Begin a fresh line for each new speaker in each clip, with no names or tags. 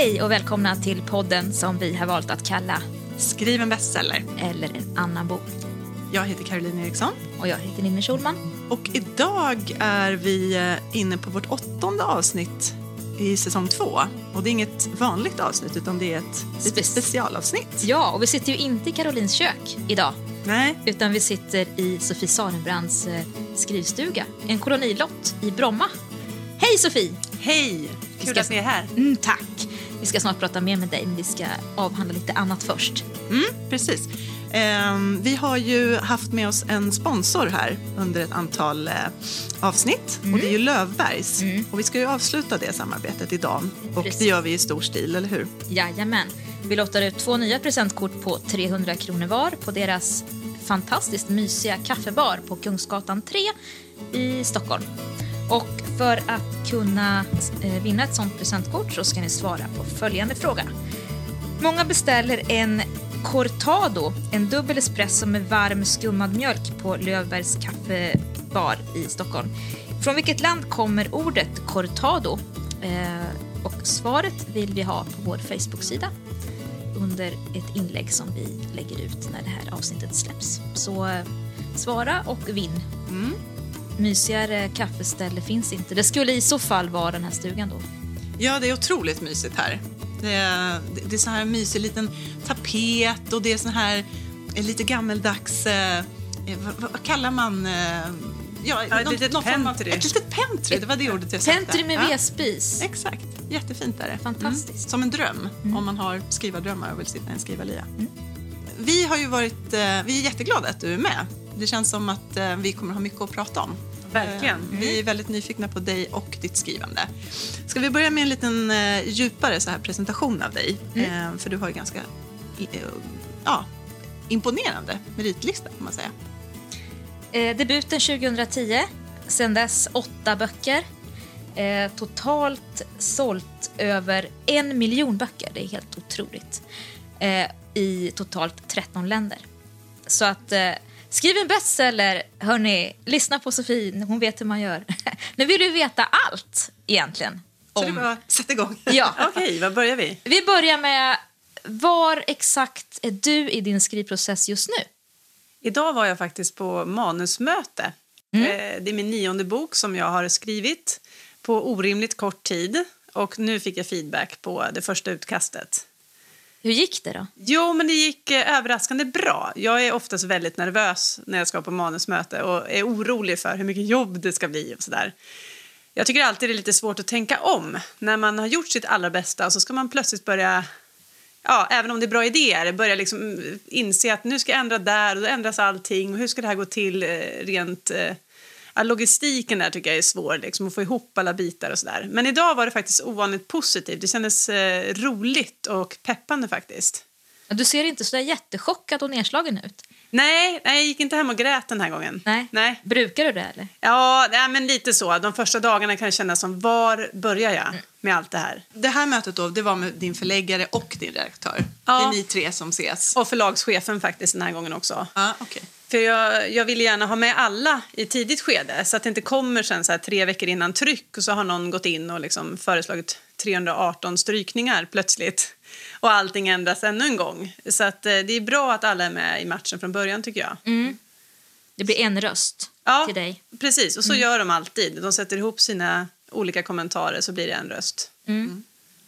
Hej och välkomna till podden som vi har valt att kalla
Skriv en bestseller.
Eller en annan bok.
Jag heter Caroline Eriksson.
Och jag heter Ninni Schulman.
Och idag är vi eh, inne på vårt åttonde avsnitt i säsong två. Och det är inget vanligt avsnitt utan det är ett lite specialavsnitt.
Ja, och vi sitter ju inte i Karolins kök idag.
Nej.
Utan vi sitter i Sofie Sarenbrants eh, skrivstuga, en kolonilott i Bromma. Hej Sofie!
Hej! Kul
ska...
att ni är här.
Mm, tack! Vi ska snart prata mer med dig, men vi ska avhandla lite annat först.
Mm, precis. Um, vi har ju haft med oss en sponsor här under ett antal uh, avsnitt mm. och det är ju Lövbergs. Mm. Och vi ska ju avsluta det samarbetet idag och precis. det gör vi i stor stil, eller hur?
Jajamän. Vi lottar ut två nya presentkort på 300 kronor var på deras fantastiskt mysiga kaffebar på Kungsgatan 3 i Stockholm. Och för att kunna eh, vinna ett sånt presentkort så ska ni svara på följande fråga. Många beställer en Cortado, en dubbel espresso med varm skummad mjölk på Löfbergs kaffebar i Stockholm. Från vilket land kommer ordet Cortado? Eh, och svaret vill vi ha på vår Facebook-sida under ett inlägg som vi lägger ut när det här avsnittet släpps. Så eh, svara och vinn. Mm. Mysigare kaffeställe finns inte. Det skulle i så fall vara den här stugan då.
Ja, det är otroligt mysigt här. Det är, det är så här mysig liten tapet och det är så här lite gammeldags... Eh, vad, vad, kallar man... Eh,
ja, ja, ett litet pentry.
Ett litet pentry, det var det ordet jag sökte.
Pentry med ja. vedspis.
Exakt, jättefint är det.
Fantastiskt. Mm.
Som en dröm, mm. om man har skrivardrömmar och vill sitta i en skrivarlia. Mm. Vi har ju varit, eh, vi är jätteglada att du är med. Det känns som att eh, vi kommer ha mycket att prata om.
Verkligen.
Mm. Vi är väldigt nyfikna på dig och ditt skrivande. Ska vi börja med en liten uh, djupare så här presentation av dig? Mm. För du har ju ganska ja, imponerande meritlista kan man säga.
Eh, debuten 2010. Sen dess åtta böcker. Eh, totalt sålt över en miljon böcker. Det är helt otroligt. Eh, I totalt 13 länder. Så att Skriv en bestseller, hörni. Lyssna på Sofie, hon vet hur man gör. nu vill du veta allt egentligen.
Så det bara sätta igång?
Ja.
Okej, var börjar vi?
Vi börjar med, var exakt är du i din skrivprocess just nu?
Idag var jag faktiskt på manusmöte. Mm. Eh, det är min nionde bok som jag har skrivit på orimligt kort tid. Och nu fick jag feedback på det första utkastet.
Hur gick det då?
Jo, men det gick eh, överraskande bra. Jag är oftast väldigt nervös när jag ska på manusmöte och är orolig för hur mycket jobb det ska bli och sådär. Jag tycker alltid det är lite svårt att tänka om. När man har gjort sitt allra bästa så ska man plötsligt börja, ja, även om det är bra idéer, börja liksom eh, inse att nu ska jag ändra där och då ändras allting och hur ska det här gå till eh, rent eh, logistiken där tycker jag är svår, liksom, att få ihop alla bitar och sådär. Men idag var det faktiskt ovanligt positivt. Det kändes eh, roligt och peppande faktiskt.
Du ser inte så där jättechockad och nedslagen ut.
Nej, nej, jag gick inte hem och grät den här gången.
Nej. nej. Brukar du det eller?
Ja, nej, men lite så. De första dagarna kan jag känna som, var börjar jag mm. med allt det här?
Det här mötet då, det var med din förläggare och din redaktör? Ja. Det är ni tre som ses?
Och förlagschefen faktiskt den här gången också.
Ja, okay.
För jag, jag vill gärna ha med alla i tidigt skede så att det inte kommer sen så tre veckor innan tryck och så har någon gått in och liksom föreslagit 318 strykningar plötsligt och allting ändras ännu en gång. Så att eh, det är bra att alla är med i matchen från början tycker jag.
Mm. Det blir en röst
ja,
till dig.
precis. Och så mm. gör de alltid. De sätter ihop sina olika kommentarer så blir det en röst.
Mm. mm.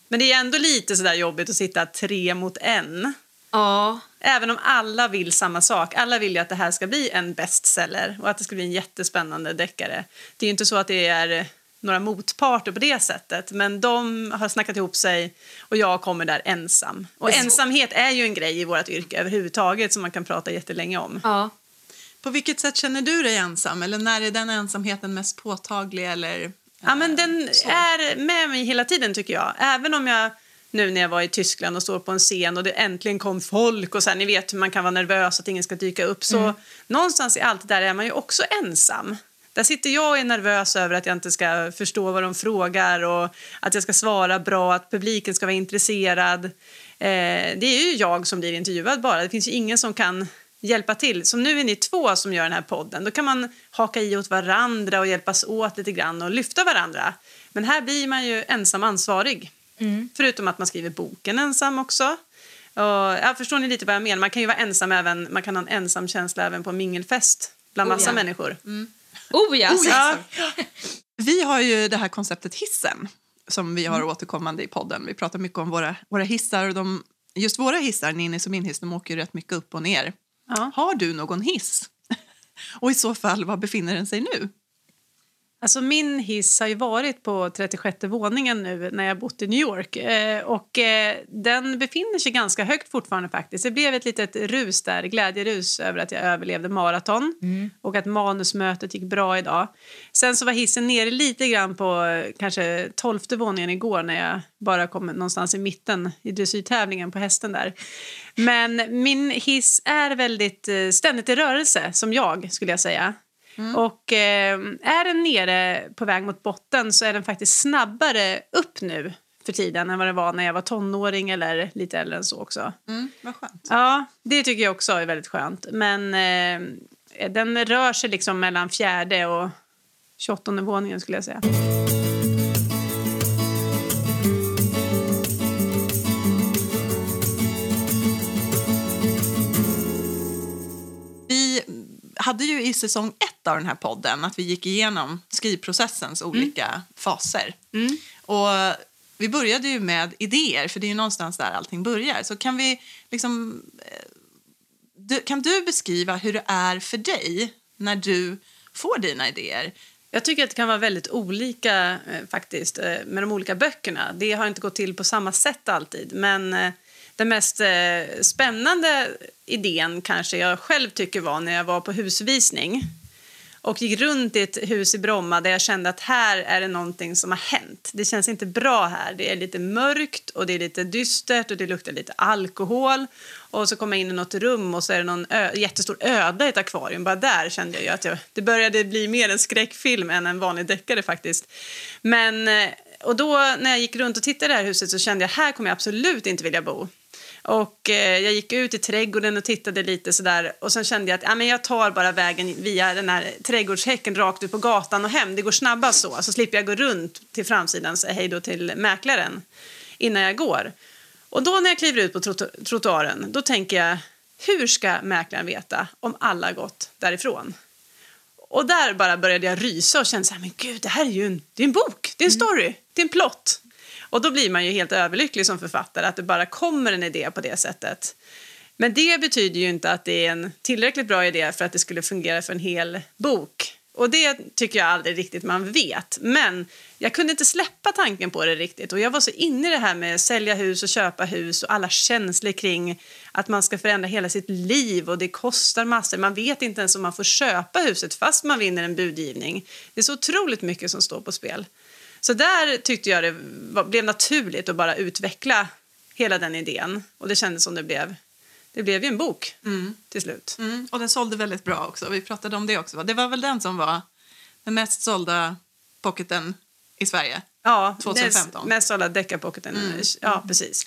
Men det är ändå lite sådär jobbigt att sitta tre mot en.
Ja.
Även om alla vill samma sak. Alla vill ju att det här ska bli en bestseller och att det ska bli en jättespännande deckare. Det är ju inte så att det är några motparter på det sättet. Men de har snackat ihop sig och jag kommer där ensam. Och ensamhet är ju en grej i vårt yrke överhuvudtaget som man kan prata jättelänge om.
Ja.
På vilket sätt känner du dig ensam? Eller när är den ensamheten mest påtaglig? Eller,
ja, men den så? är med mig hela tiden tycker jag. Även om jag nu när jag var i Tyskland och står på en scen och det äntligen kom folk och så här, ni vet hur man kan vara nervös att ingen ska dyka upp. Så mm. någonstans i allt det där är man ju också ensam. Där sitter jag och är nervös över att jag inte ska förstå vad de frågar och att jag ska svara bra, att publiken ska vara intresserad. Eh, det är ju jag som blir intervjuad bara. Det finns ju ingen som kan hjälpa till. Som nu är ni två som gör den här podden. Då kan man haka i åt varandra och hjälpas åt lite grann och lyfta varandra. Men här blir man ju ensam ansvarig. Förutom att man skriver boken ensam också. Och, ja, förstår ni lite vad jag menar? Man kan ju vara ensam även, man kan ha en ensam känsla även på en mingelfest bland
Oh,
massa
ja.
människor.
Oh ja!
Ja.
Vi har ju det här konceptet hissen som vi har återkommande i podden. Vi pratar mycket om våra, våra hissar och de, just våra hissar, Ninnis och min hiss, de åker ju rätt mycket upp och ner.
Ja.
Har du någon hiss? och i så fall, var befinner den sig nu?
Alltså min hiss har ju varit på 36 våningen nu när jag bott i New York. Eh, och eh, den befinner sig ganska högt fortfarande faktiskt. Det blev ett litet rus där, glädjerus över att jag överlevde maraton och att manusmötet gick bra idag. Sen så var hissen nere lite grann på eh, kanske 12 våningen igår när jag bara kom någonstans i mitten i dressyrtävlingen på hästen där. Men min hiss är väldigt eh, ständigt i rörelse, som jag skulle jag säga. Och eh, är den nere på väg mot botten så är den faktiskt snabbare upp nu för tiden än vad det var när jag var tonåring eller lite äldre än så också.
Mm, vad skönt.
Ja, det tycker jag också är väldigt skönt. Men eh, den rör sig liksom mellan fjärde och 28 våningen skulle jag säga.
Vi hade ju i säsong ett av den här podden att vi gick igenom skrivprocessens olika faser. Och vi började ju med idéer, för det är ju någonstans där allting börjar. Så kan vi liksom... eh, Du, kan du beskriva hur det är för dig när du får dina idéer?
Jag tycker att det kan vara väldigt olika eh, faktiskt eh, med de olika böckerna. Det har inte gått till på samma sätt alltid. Men den mest spännande idén kanske jag själv tycker var när jag var på husvisning och gick runt i ett hus i Bromma där jag kände att här är det någonting som har hänt. Det känns inte bra här. Det är lite mörkt och det är lite dystert och det luktar lite alkohol. Och så kom jag in i något rum och så är det någon ö- jättestor öda i ett akvarium. Bara där kände jag ju att jag, det började bli mer en skräckfilm än en vanlig deckare faktiskt. Men, eh, och då när jag gick runt och tittade i det här huset så kände jag här kommer jag absolut inte vilja bo. Och eh, jag gick ut i trädgården och tittade lite sådär och sen kände jag att ja, men jag tar bara vägen via den här trädgårdshäcken rakt ut på gatan och hem. Det går snabbast så, så slipper jag gå runt till framsidan och säga hej då till mäklaren innan jag går. Och då när jag kliver ut på trotto- trottoaren, då tänker jag hur ska mäklaren veta om alla har gått därifrån? Och där bara började jag rysa och kände så här, men gud, det här är ju en, det är en bok, det är en story, det är en plott. Och då blir man ju helt överlycklig som författare att det bara kommer en idé på det sättet. Men det betyder ju inte att det är en tillräckligt bra idé för att det skulle fungera för en hel bok. Och det tycker jag aldrig riktigt man vet. Men jag kunde inte släppa tanken på det riktigt. Och jag var så inne i det här med sälja hus och köpa hus och alla känslor kring att man ska förändra hela sitt liv och det kostar massor. Man vet inte ens om man får köpa huset fast man vinner en budgivning. Det är så otroligt mycket som står på spel. Så där tyckte jag det var, blev naturligt att bara utveckla hela den idén. Och det kändes som det blev. Det blev ju en bok till slut.
Mm, och den sålde väldigt bra också. Vi pratade om det också. va? Det var väl den som var den mest sålda pocketen i Sverige?
Ja,
2015.
Mest sålda deckarpocketen. Ja, precis.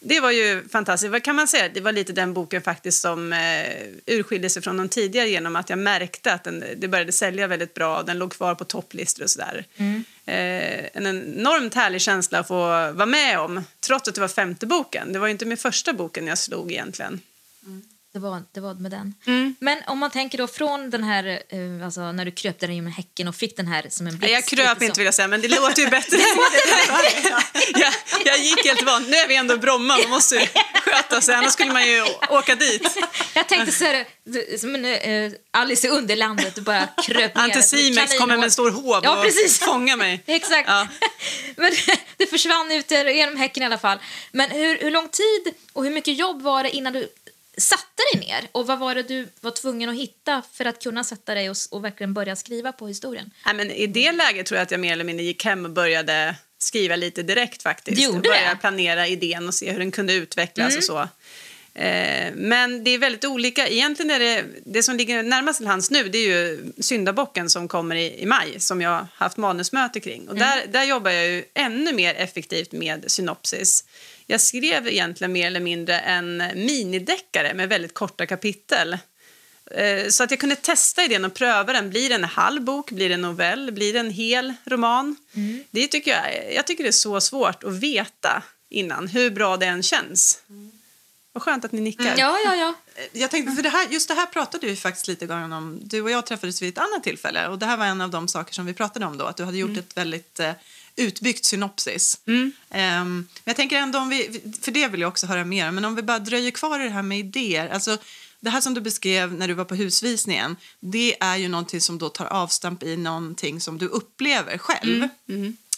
Det var ju fantastiskt. Vad kan man säga? Det var lite den boken faktiskt som eh, urskilde sig från de tidigare genom att jag märkte att den, det började sälja väldigt bra. Den låg kvar på topplistor och sådär. Eh, Eh, en enormt härlig känsla att få vara med om, trots att det var femte boken. Det var ju inte min första boken jag slog egentligen. Mm.
Det var, det var med den.
Mm.
Men om man tänker då från den här, eh, alltså när du kröp där genom häcken och fick den här som en blixt.
jag kröp inte vill jag säga, men det låter ju bättre. jag, jag gick helt van. Nu är vi ändå i Bromma, man måste ju sköta sig, annars skulle man ju åka dit.
Jag tänkte så här, som en eh, Alice i Underlandet, du bara kröp ner.
Anticimex kommer med en stor håv
Ja,
och
precis.
fångar mig.
Exakt.
Ja.
Men det försvann ut genom häcken i alla fall. Men hur, hur lång tid och hur mycket jobb var det innan du satte dig ner? Och vad var det du var tvungen att hitta för att kunna sätta dig och, och verkligen börja skriva på historien?
Nej, men I det läget tror jag att jag mer eller mindre gick hem och började skriva lite direkt faktiskt.
Du gjorde
började
det?
planera idén och se hur den kunde utvecklas
Mm.
och så. Eh, men det är väldigt olika. Egentligen är det, det som ligger närmast till hands nu det är ju Syndabocken som kommer i, i maj som jag har haft manusmöte kring. Och
Mm.
där, där jobbar jag ju ännu mer effektivt med synopsis. Jag skrev egentligen mer eller mindre en minideckare med väldigt korta kapitel Eh, Så att jag kunde testa idén och pröva den. Blir det en halv bok? Blir det en novell? Blir det en hel roman? Det tycker jag, jag tycker det är så svårt att veta innan, hur bra det än känns. Vad skönt att ni nickar.
Ja, ja, ja.
Jag tänkte, för det här, just det här pratade vi faktiskt lite grann om. Du och jag träffades vid ett annat tillfälle och det här var en av de saker som vi pratade om då. Att du hade gjort ett väldigt eh, utbyggt synopsis. Ehm, men jag tänker ändå om vi, för det vill jag också höra mer men om vi bara dröjer kvar i det här med idéer. Alltså, det här som du beskrev när du var på husvisningen, det är ju någonting som då tar avstamp i någonting som du upplever själv.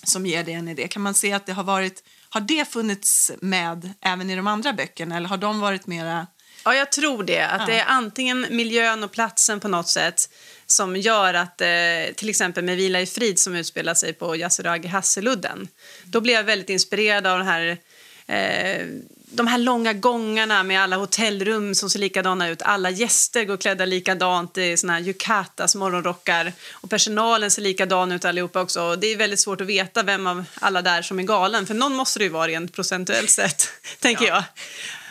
Som ger dig en idé. Kan man se att det har varit, har det funnits med även i de andra böckerna eller har de varit mera
Ja, jag tror det. Att det är antingen miljön och platsen på något sätt som gör att, eh, till exempel med Vila i frid som utspelar sig på Yasuragi Hasseludden, då blev jag väldigt inspirerad av den här eh, de här långa gångarna med alla hotellrum som ser likadana ut. Alla gäster går klädda likadant i såna här yukatas, morgonrockar. Och personalen ser likadan ut allihopa också. Det är väldigt svårt att veta vem av alla där som är galen. För någon måste det ju vara rent procentuellt sett, tänker jag.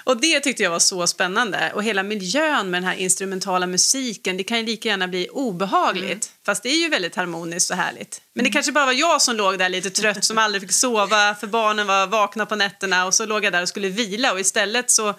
Och det tyckte jag var så spännande. Och hela miljön med den här instrumentala musiken, det kan ju lika gärna bli obehagligt. Fast det är ju väldigt harmoniskt och härligt. Men det kanske bara var jag som låg där lite trött, som aldrig fick sova, för barnen var vakna på nätterna och så låg jag där och skulle vila och istället så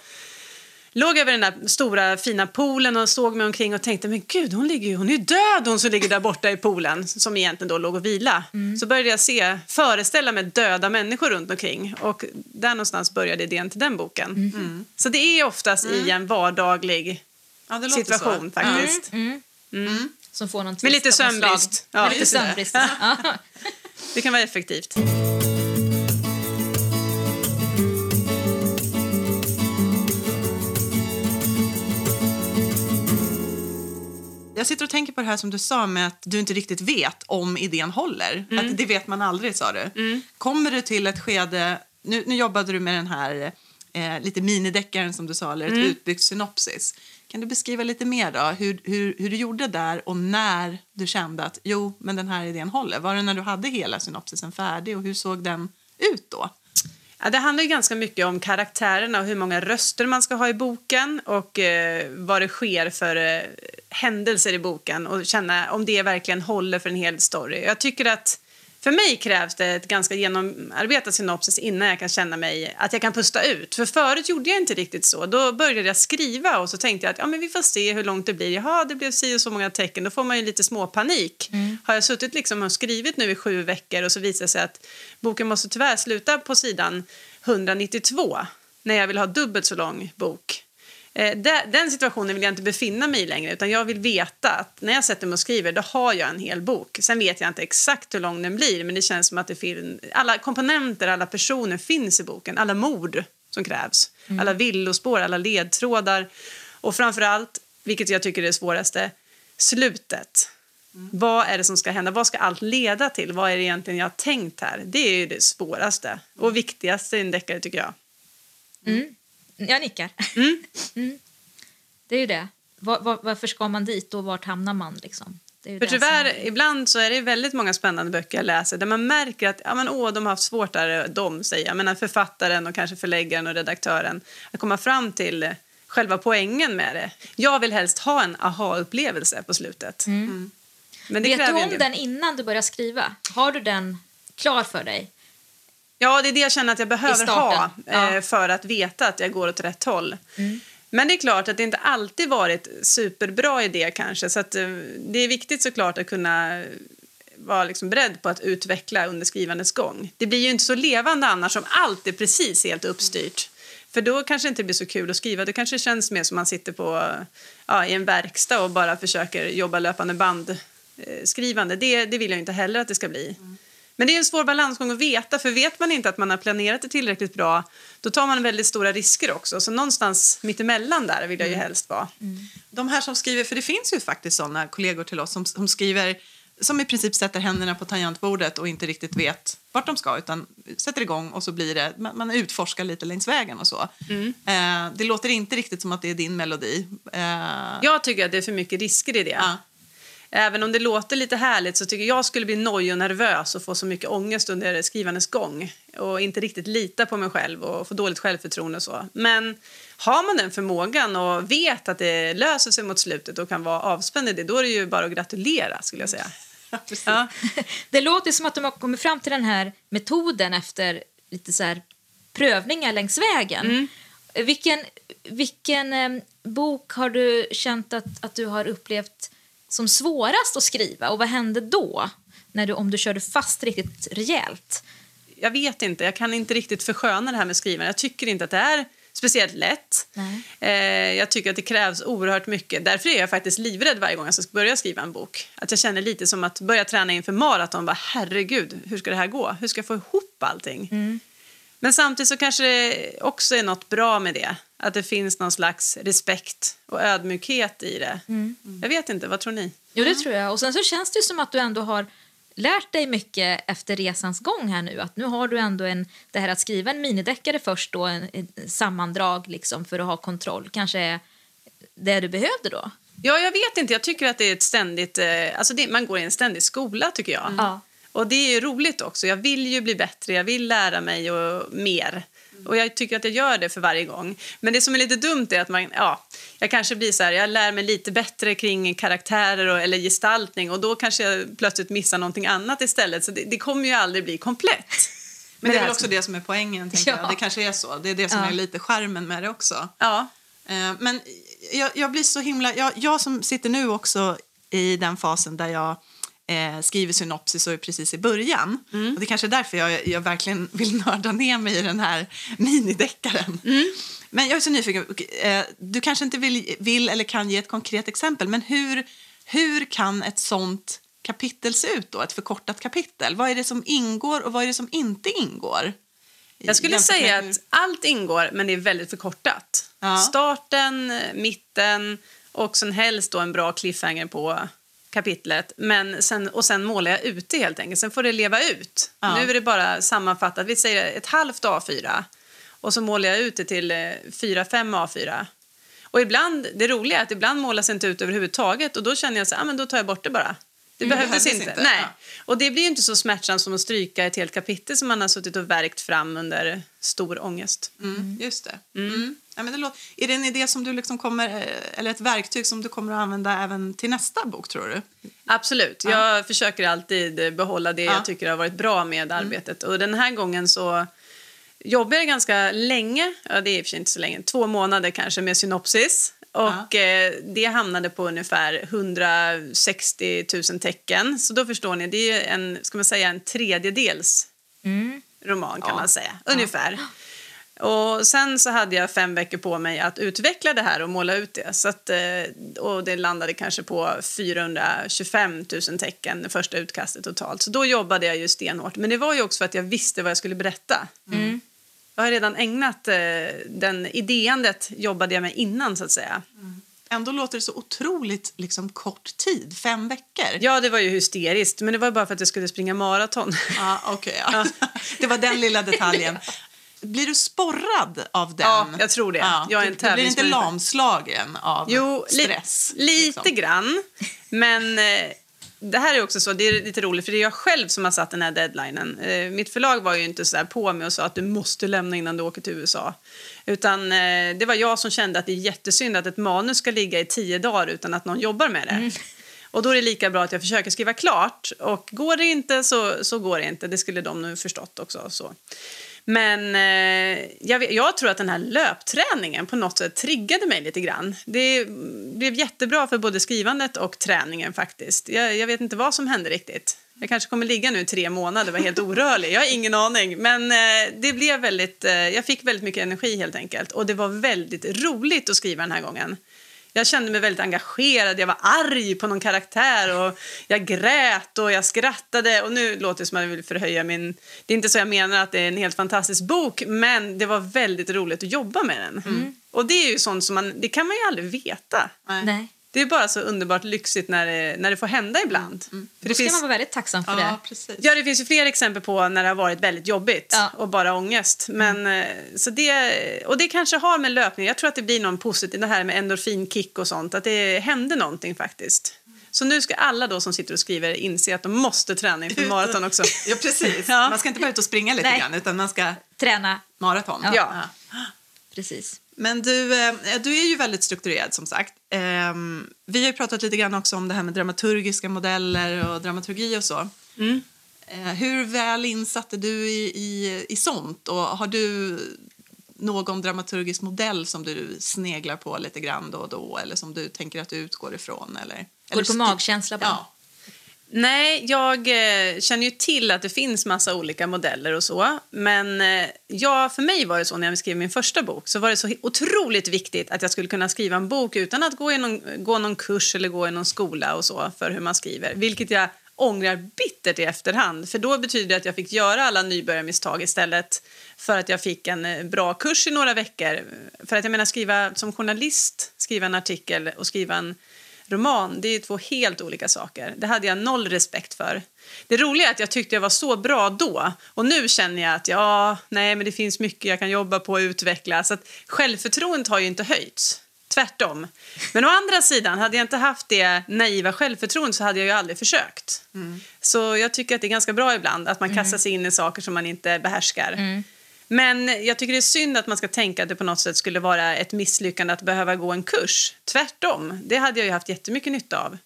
låg jag vid den där stora fina poolen och såg mig omkring och tänkte men gud hon ligger ju, hon är ju död hon som ligger där borta i poolen som egentligen då låg och vila. Så började jag se, föreställa mig döda människor runt omkring och där någonstans började idén till den boken. Så det är oftast i en vardaglig
Ja, det låter
situation
så.
faktiskt.
Som får någon
Med lite sömnbrist. Ja,
Med lite sömnbrist. Ja.
Det kan vara effektivt.
Jag sitter och tänker på det här som du sa med att du inte riktigt vet om idén håller. Att det vet man aldrig, sa du. Kommer du till ett skede... Nu, nu jobbade du med den här eh, lite minideckaren som du sa, eller ett utbyggt synopsis. Kan du beskriva lite mer då, hur, hur, hur du gjorde där och när du kände att jo, men den här idén håller? Var det när du hade hela synopsisen färdig och hur såg den ut då?
Ja, det handlar ju ganska mycket om karaktärerna och hur många röster man ska ha i boken och eh, vad det sker för eh, händelser i boken och känna om det verkligen håller för en hel story. Jag tycker att för mig krävs det ett ganska genomarbetat synopsis innan jag kan känna mig att jag kan pusta ut. För förut gjorde jag inte riktigt så. Då började jag skriva och så tänkte jag att ja, men vi får se hur långt det blir. Jaha, det blev si och så många tecken. Då får man ju lite småpanik. Har jag suttit liksom och skrivit nu i sju veckor och så visar det sig att boken måste tyvärr sluta på sidan 192 när jag vill ha dubbelt så lång bok. Eh, de- Den situationen vill jag inte befinna mig i längre utan jag vill veta att när jag sätter mig och skriver då har jag en hel bok. Sen vet jag inte exakt hur lång den blir men det känns som att det alla komponenter, alla personer finns i boken. Alla mord som krävs, alla villospår, alla ledtrådar och framförallt, vilket jag tycker är det svåraste, slutet. Vad är det som ska hända? Vad ska allt leda till? Vad är det egentligen jag har tänkt här? Det är ju det svåraste och viktigaste i en deckare tycker jag.
Jag nickar. Mm. Det är ju det. Var, var, varför ska man dit och vart hamnar man? Liksom? Det är
För
det som-
tyvärr, ibland så är det väldigt många spännande böcker jag läser där man märker att ja, men, åh, de har haft svårt där, de säger jag, menar författaren och kanske förläggaren och redaktören att komma fram till själva poängen med det. Jag vill helst ha en aha-upplevelse på slutet. Mm. Men det
Vet du om den innan du börjar skriva? Har du den klar för dig?
Ja, det är det jag känner att jag behöver ha
starten, ja. Mm.
eh, för att veta att jag går åt rätt håll. Men det är klart att det inte alltid varit superbra idé kanske. Så eh, det är viktigt såklart att kunna vara liksom beredd på att utveckla under skrivandets gång. Det blir ju inte så levande annars om allt är precis helt uppstyrt. För då kanske det inte blir så kul att skriva. Det kanske känns mer som man sitter på, ja, i en verkstad och bara försöker jobba löpande band eh, skrivande. Det, det vill jag inte heller att det ska bli. Men det är en svår balansgång att veta, för vet man inte att man har planerat det tillräckligt bra, då tar man väldigt stora risker också. Så någonstans mittemellan där vill jag ju helst vara.
De här som skriver, för det finns ju faktiskt såna kollegor till oss som, som skriver som i princip sätter händerna på tangentbordet och inte riktigt vet vart de ska utan sätter igång och så blir det, man, man utforskar lite längs vägen och så. Eh, det låter inte riktigt som att det är din melodi. Eh,
Jag tycker att det är för mycket risker i det.
ja.
Även om det låter lite härligt så tycker jag skulle bli nojig och nervös och få så mycket ångest under skrivandets gång och inte riktigt lita på mig själv och få dåligt självförtroende och så. Men har man den förmågan och vet att det löser sig mot slutet och kan vara avspänd i det, då är det ju bara att gratulera skulle jag säga.
Ja,
Det låter som att de har kommit fram till den här metoden efter lite så här prövningar längs vägen. Vilken, vilken eh, bok har du känt att, att du har upplevt som svårast att skriva och vad hände då? När du, om du körde fast riktigt rejält?
jag vet inte, jag kan inte riktigt försköna det här med skrivande. Jag tycker inte att det är speciellt lätt.
Nej.
Eh, jag tycker att det krävs oerhört mycket. Därför är jag faktiskt livrädd varje gång jag ska börja skriva en bok. Att jag känner lite som att börja träna inför maraton. Bara, Herregud, hur ska det här gå? Hur ska jag få ihop allting? Men samtidigt så kanske det också är något bra med det. Att det finns någon slags respekt och ödmjukhet i det. Jag vet inte, vad tror ni?
Jo, det tror jag. Och sen så känns det som att du ändå har lärt dig mycket efter resans gång här nu. Att nu har du ändå en, det här att skriva en minideckare först då, en, en sammandrag liksom för att ha kontroll, kanske är det du behövde då.
Ja, jag vet inte. Jag tycker att det är ett ständigt... Eh, alltså det, man går i en ständig skola, tycker jag.
Ja.
Och det är ju roligt också. Jag vill ju bli bättre, jag vill lära mig och mer. Och jag tycker att jag gör det för varje gång. Men det som är lite dumt är att man, ja, jag kanske blir så här, jag lär mig lite bättre kring karaktärer och, eller gestaltning och då kanske jag plötsligt missar någonting annat istället. Så det, det kommer ju aldrig bli komplett.
Men det är väl också det som är poängen, tänker
Ja.
jag. Det kanske är så. Det är det som
Ja.
är lite charmen med det också.
Ja.
Eh, Men jag, jag blir så himla... Jag, jag som sitter nu också i den fasen där jag eh, skriver synopsis och är precis i början. Och det är kanske är därför jag, jag verkligen vill nörda ner mig i den här minideckaren. Men jag är så nyfiken. Eh, du kanske inte vill, vill eller kan ge ett konkret exempel, men hur, hur kan ett sånt kapitel se ut då? Ett förkortat kapitel. Vad är det som ingår och vad är det som inte ingår?
Jag skulle säga att allt ingår, men det är väldigt förkortat.
Ja.
Starten, mitten och sen helst då en bra cliffhanger på kapitlet. Men sen, och sen målar jag ut det helt enkelt. Sen får det leva ut.
Ja.
Nu är det bara sammanfattat. Vi säger ett halvt A4 och så målar jag ut det till eh, fyra, fem A4. Och ibland, det roliga är att ibland målas det inte ut överhuvudtaget och då känner jag så här, ah, men då tar jag bort det bara. Det behövdes,
behövdes
inte.
inte,
Nej.
ja.
Och det blir inte så smärtsamt som att stryka ett helt kapitel som man har suttit och verkt fram under stor ångest.
Mm, just det. Mm. Ja, men det låter, är det en idé som du liksom kommer, eh, eller ett verktyg som du kommer att använda även till nästa bok, tror du?
Absolut. Jag försöker alltid behålla det
Ja.
jag tycker har varit bra med arbetet. Och den här gången så jobbade jag ganska länge, ja, det är i och för sig inte så länge, två månader kanske med synopsis. Och eh, det hamnade på ungefär 160 000 tecken. Så då förstår ni, det är en, ska man säga, en tredjedels
Mm.
roman kan
Ja.
man säga. Ungefär. Och sen så hade jag fem veckor på mig att utveckla det här och måla ut det. Så att, eh, och det landade kanske på 425 000 tecken, det första utkastet totalt. Så då jobbade jag ju stenhårt. Men det var ju också för att jag visste vad jag skulle berätta. Jag har redan ägnat eh, den idéandet jobbade jag med innan så att säga.
Ändå låter det så otroligt liksom, kort tid, fem veckor.
Ja, det var ju hysteriskt, men det var bara för att jag skulle springa maraton.
Ja, okej, ja. Det var den lilla detaljen. Blir du sporrad av den?
Ja, jag tror det. Jag är en
du, blir inte lamslagen av
Jo, li-
stress?
lite
liksom.
grann. Men eh, det här är också så, det är lite roligt för det är jag själv som har satt den här deadlinen. Eh, mitt förlag var ju inte så på mig och sa att du måste lämna innan du åker till USA. Utan eh, det var jag som kände att det är jättesynd att ett manus ska ligga i tio dagar utan att någon jobbar med det. Och då är det lika bra att jag försöker skriva klart. Och går det inte så, så går det inte. Det skulle de nu förstått också. Så. Men eh, jag, jag tror att den här löpträningen på något sätt triggade mig lite grann. Det blev jättebra för både skrivandet och träningen faktiskt. Jag, jag vet inte vad som hände riktigt. Jag kanske kommer ligga nu i tre månader och vara helt orörlig. Jag har ingen aning. Men eh, det blev väldigt, eh, jag fick väldigt mycket energi helt enkelt. Och det var väldigt roligt att skriva den här gången. Jag kände mig väldigt engagerad, jag var arg på någon karaktär och jag grät och jag skrattade. Och nu låter det som att jag vill förhöja min... Det är inte så jag menar att det är en helt fantastisk bok, men det var väldigt roligt att jobba med den. Och det är ju sånt som man, det kan man ju aldrig veta.
Nej.
Nej.
Det är bara så underbart lyxigt när det, när det får hända ibland. För
Då ska
finns,
man vara väldigt tacksam för
Ja,
det.
precis.
Ja, det finns ju fler exempel på när det har varit väldigt jobbigt
Ja.
och bara ångest. Men, eh, så det, och det kanske har med löpning, jag tror att det blir någon positiv, det här med endorfinkick och sånt, att det hände någonting faktiskt. Så nu ska alla då som sitter och skriver inse att de måste träna inför maraton också.
Ja, precis.
Ja.
Man ska inte bara ut och springa lite
Nej.
grann, utan man ska
Träna,
maraton.
Ja.
precis.
Men du, eh, du är ju väldigt strukturerad som sagt. Ehm, vi har pratat lite grann också om det här med dramaturgiska modeller och dramaturgi och så.
Mm.
Eh, hur väl insatt är du i, i, i sånt? Och har du någon dramaturgisk modell som du sneglar på lite grann då och då eller som du tänker att du utgår ifrån? Eller,
Går
eller
du på magkänsla bara?
Ja.
Nej, jag eh, känner ju till att det finns massa olika modeller och så. Men eh, ja, för mig var det så när jag skrev min första bok så var det så otroligt viktigt att jag skulle kunna skriva en bok utan att gå, i någon, gå någon kurs eller gå i någon skola och så för hur man skriver. Vilket jag ångrar bittert i efterhand. För då betyder det att jag fick göra alla nybörjarmisstag istället för att jag fick en eh, bra kurs i några veckor. För att jag menar skriva som journalist, skriva en artikel och skriva en roman, det är ju två helt olika saker. Det hade jag noll respekt för. Det roliga är att jag tyckte jag var så bra då och nu känner jag att ja, nej, men det finns mycket jag kan jobba på och utveckla. Så att självförtroendet har ju inte höjts. Tvärtom. Men å andra sidan, hade jag inte haft det naiva självförtroendet så hade jag ju aldrig försökt. Så jag tycker att det är ganska bra ibland att man kastar sig in i saker som man inte behärskar. Men jag tycker det är synd att man ska tänka att det på något sätt skulle vara ett misslyckande att behöva gå en kurs. Tvärtom, det hade jag ju haft jättemycket nytta av.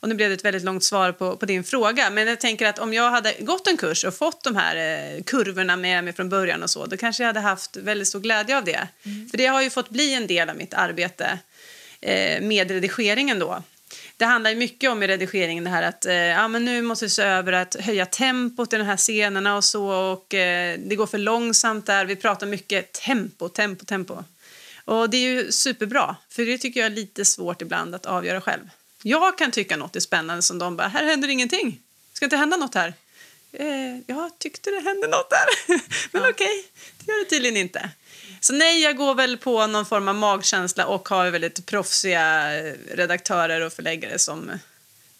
Och nu blev det ett väldigt långt svar på, på din fråga. Men jag tänker att om jag hade gått en kurs och fått de här eh, kurvorna med mig från början och så, då kanske jag hade haft väldigt stor glädje av det. För det har ju fått bli en del av mitt arbete eh, med redigeringen då. Det handlar mycket om i redigeringen det här att eh, ja, men nu måste vi se över att höja tempot i de här scenerna och så och eh, det går för långsamt där. Vi pratar mycket tempo, tempo, tempo. Och det är ju superbra, för det tycker jag är lite svårt ibland att avgöra själv. Jag kan tycka något är spännande som de bara, här händer ingenting. Ska inte hända något här? Eh, jag tyckte det hände något där. Men okej, det gör det tydligen inte. Så nej, jag går väl på någon form av magkänsla och har väldigt proffsiga eh, redaktörer och förläggare som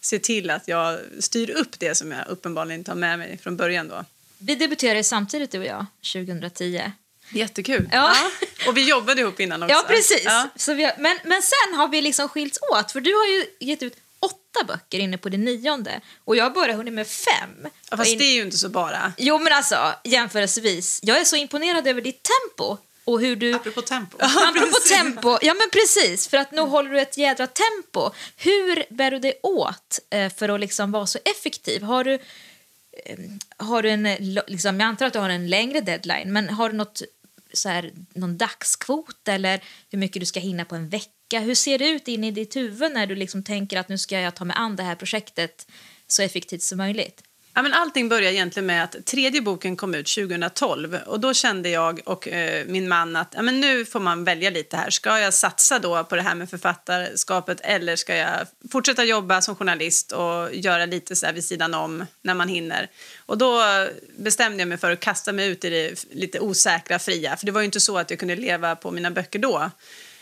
ser till att jag styr upp det som jag uppenbarligen inte har med mig från början då.
Vi debuterade samtidigt du och jag 2010.
Jättekul.
Ja.
Och vi jobbade ihop innan också.
Ja, precis.
Ja.
Så vi har, men, men sen har vi liksom skilts åt, för du har ju gett ut åtta böcker inne på det nionde och jag har bara hunnit med fem.
Ja, fast
in-
det är ju inte så bara.
Jo men alltså, jämförelsevis. Jag är så imponerad över ditt tempo och hur du...
Apropå tempo.
Apropå tempo, ja men precis, för att nu håller du ett jädra tempo. Hur bär du dig åt eh, för att liksom vara så effektiv? Har du, eh, har du en, liksom, jag antar att du har en längre deadline, men har du något, så här, någon dagskvot eller hur mycket du ska hinna på en vecka? Hur ser det ut in i ditt huvud när du liksom tänker att nu ska jag ta mig an det här projektet så effektivt som möjligt?
Ja, men allting började egentligen med att tredje boken kom ut 2012 och då kände jag och eh, min man att ja, men nu får man välja lite här. Ska jag satsa då på det här med författarskapet eller ska jag fortsätta jobba som journalist och göra lite så här vid sidan om när man hinner? Och då bestämde jag mig för att kasta mig ut i det lite osäkra, fria. För det var ju inte så att jag kunde leva på mina böcker då.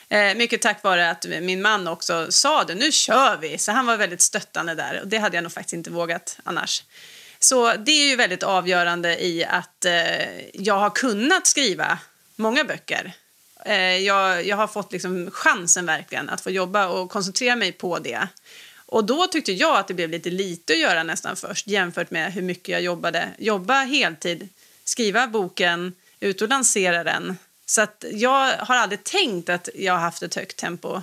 Eh, mycket tack vare att min man också sa det, nu kör vi. Så han var väldigt stöttande där och det hade jag nog faktiskt inte vågat annars. Så det är ju väldigt avgörande i att eh, jag har kunnat skriva många böcker. Eh, jag, jag har fått liksom chansen verkligen att få jobba och koncentrera mig på det. Och då tyckte jag att det blev lite lite att göra nästan först jämfört med hur mycket jag jobbade. Jobba heltid, skriva boken, ut och lansera den. Så att jag har aldrig tänkt att jag har haft ett högt tempo.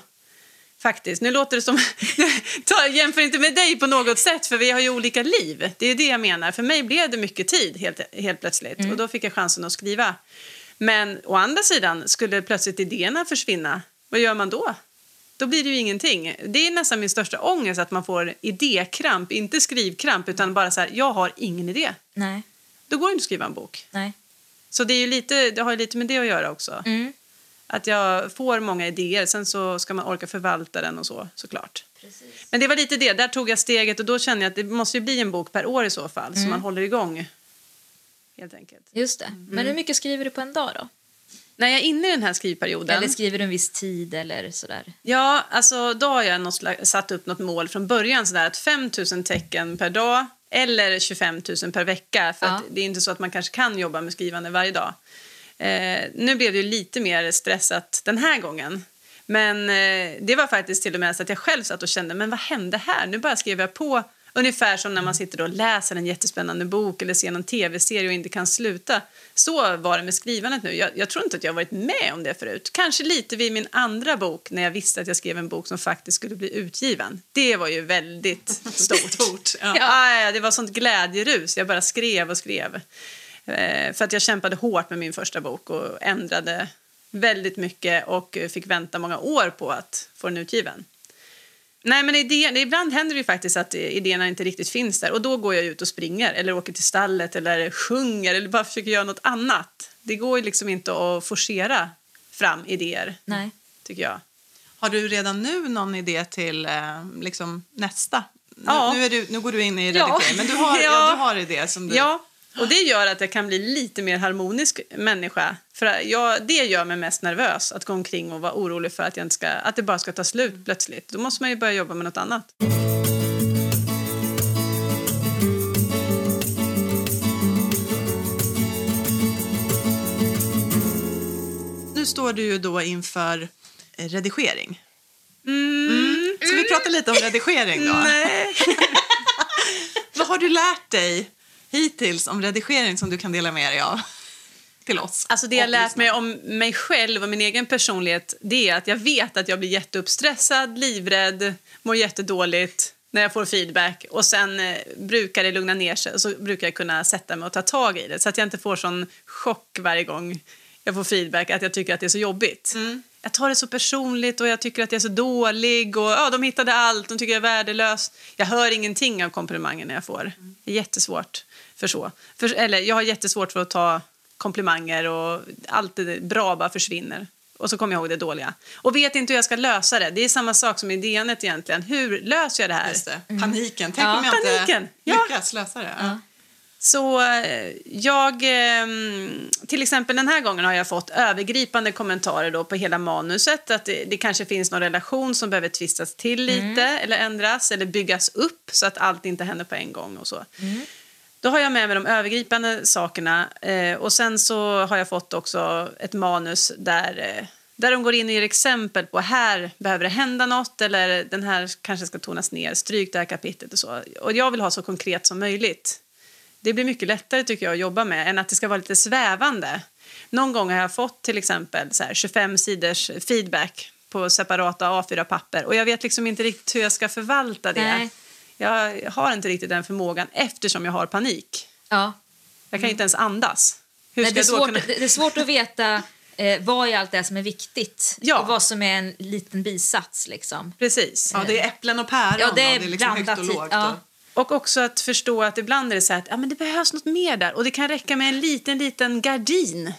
Faktiskt. Nu låter det som... Ta, jämför inte med dig på något sätt, för vi har ju olika liv. Det är det jag menar. För mig blev det mycket tid helt, helt plötsligt och då fick jag chansen att skriva. Men å andra sidan, skulle plötsligt idéerna försvinna, vad gör man då? Då blir det ju ingenting. Det är nästan min största ångest att man får idékramp, inte skrivkramp, utan bara så här, jag har ingen idé.
Nej,
Då går det inte att skriva en bok.
nej.
Så det, är ju lite, det har ju lite med det att göra också.
Mm.
Att jag får många idéer, sen så ska man orka förvalta den och så såklart. Men det var lite det, där tog jag steget och då kände jag att det måste ju bli en bok per år i så fall, så man håller igång. Helt enkelt.
Just det. Men hur mycket skriver du på en dag då?
När jag är inne i den här skrivperioden.
Eller skriver du en viss tid eller sådär?
Ja, alltså då har jag något satt upp något mål från början sådär att 5 000 tecken per dag eller 25 000 per vecka. För
Ja.
det är inte så att man kanske kan jobba med skrivande varje dag. Eh, nu blev det ju lite mer stressat den här gången. Men eh, det var faktiskt till och med så att jag själv satt och kände, men vad hände här? Nu bara skrev jag på Ungefär som när man sitter och läser en jättespännande bok eller ser någon tv-serie och inte kan sluta. Så var det med skrivandet nu. Jag, jag, tror inte att jag varit med om det förut. Kanske lite vid min andra bok när jag visste att jag skrev en bok som faktiskt skulle bli utgiven. Det var ju väldigt stort.
stort
ja. Ja, det var sånt glädjerus. Jag bara skrev och skrev. Eh, för att jag kämpade hårt med min första bok och ändrade väldigt mycket och fick vänta många år på att få den utgiven. Nej, men idén, ibland händer det ju faktiskt att idéerna inte riktigt finns där och då går jag ut och springer eller åker till stallet eller sjunger eller bara försöker göra något annat. Det går ju liksom inte att forcera fram idéer,
Nej.
tycker jag.
Har du redan nu någon idé till eh, liksom, nästa?
Ja.
Nu, nu, är du, nu går du in i redigering,
Ja.
men du har, ja.
Ja.
du har idé som du...
Ja, och det gör att jag kan bli lite mer harmonisk människa. För jag, det gör mig mest nervös, att gå omkring och vara orolig för att, jag inte ska, att det bara ska ta slut plötsligt. Då måste man ju börja jobba med något annat.
Nu står du ju då inför eh, redigering.
Mm.
Ska vi prata lite om redigering då?
Nej.
Vad har du lärt dig hittills om redigering som du kan dela med dig av till oss?
Alltså det jag lärt mig om mig själv och min egen personlighet det är att jag vet att jag blir jätteuppstressad, livrädd, mår jättedåligt när jag får feedback och sen eh, brukar det lugna ner sig och så brukar jag kunna sätta mig och ta tag i det så att jag inte får sån chock varje gång jag får feedback att jag tycker att det är så jobbigt.
Mm.
Jag tar det så personligt och jag tycker att jag är så dålig och ja, de hittade allt, de tycker jag är värdelös. Jag hör ingenting av komplimanger när jag får. Det är jättesvårt för så. För, eller jag har jättesvårt för att ta komplimanger och allt det bra bara försvinner. Och så kommer jag ihåg det dåliga. Och vet inte hur jag ska lösa det. Det är samma sak som i DNet egentligen. Hur löser jag det här?
Det. Paniken. Tänk
Ja.
om jag inte
Paniken, ja.
lyckas lösa det. Ja.
Så eh, jag, eh, till exempel den här gången har jag fått övergripande kommentarer då på hela manuset. Att det, det kanske finns någon relation som behöver tvistas till lite eller ändras eller byggas upp så att allt inte händer på en gång och så. Då har jag med mig de övergripande sakerna eh, och sen så har jag fått också ett manus där, eh, där de går in och ger exempel på här behöver det hända något eller den här kanske ska tonas ner, stryk det här kapitlet och så. Och jag vill ha så konkret som möjligt. Det blir mycket lättare tycker jag att jobba med än att det ska vara lite svävande. Någon gång har jag fått till exempel så här 25 sidors feedback på separata A4-papper och jag vet liksom inte riktigt hur jag ska förvalta det.
Nej.
Jag har inte riktigt den förmågan eftersom jag har panik.
Ja.
Jag kan inte ens andas.
Nej, det, är svårt,
kunna...
det är svårt att veta eh, vad i allt det är som är viktigt
Ja.
och vad som är en liten bisats. Liksom.
Precis.
Ja, det är äpplen och päron.
Ja, det är
och det är liksom högt och
i-
lågt.
ja.
och-
också att förstå att ibland är det så att ja, men det behövs något mer där och det kan räcka med en liten, liten gardin.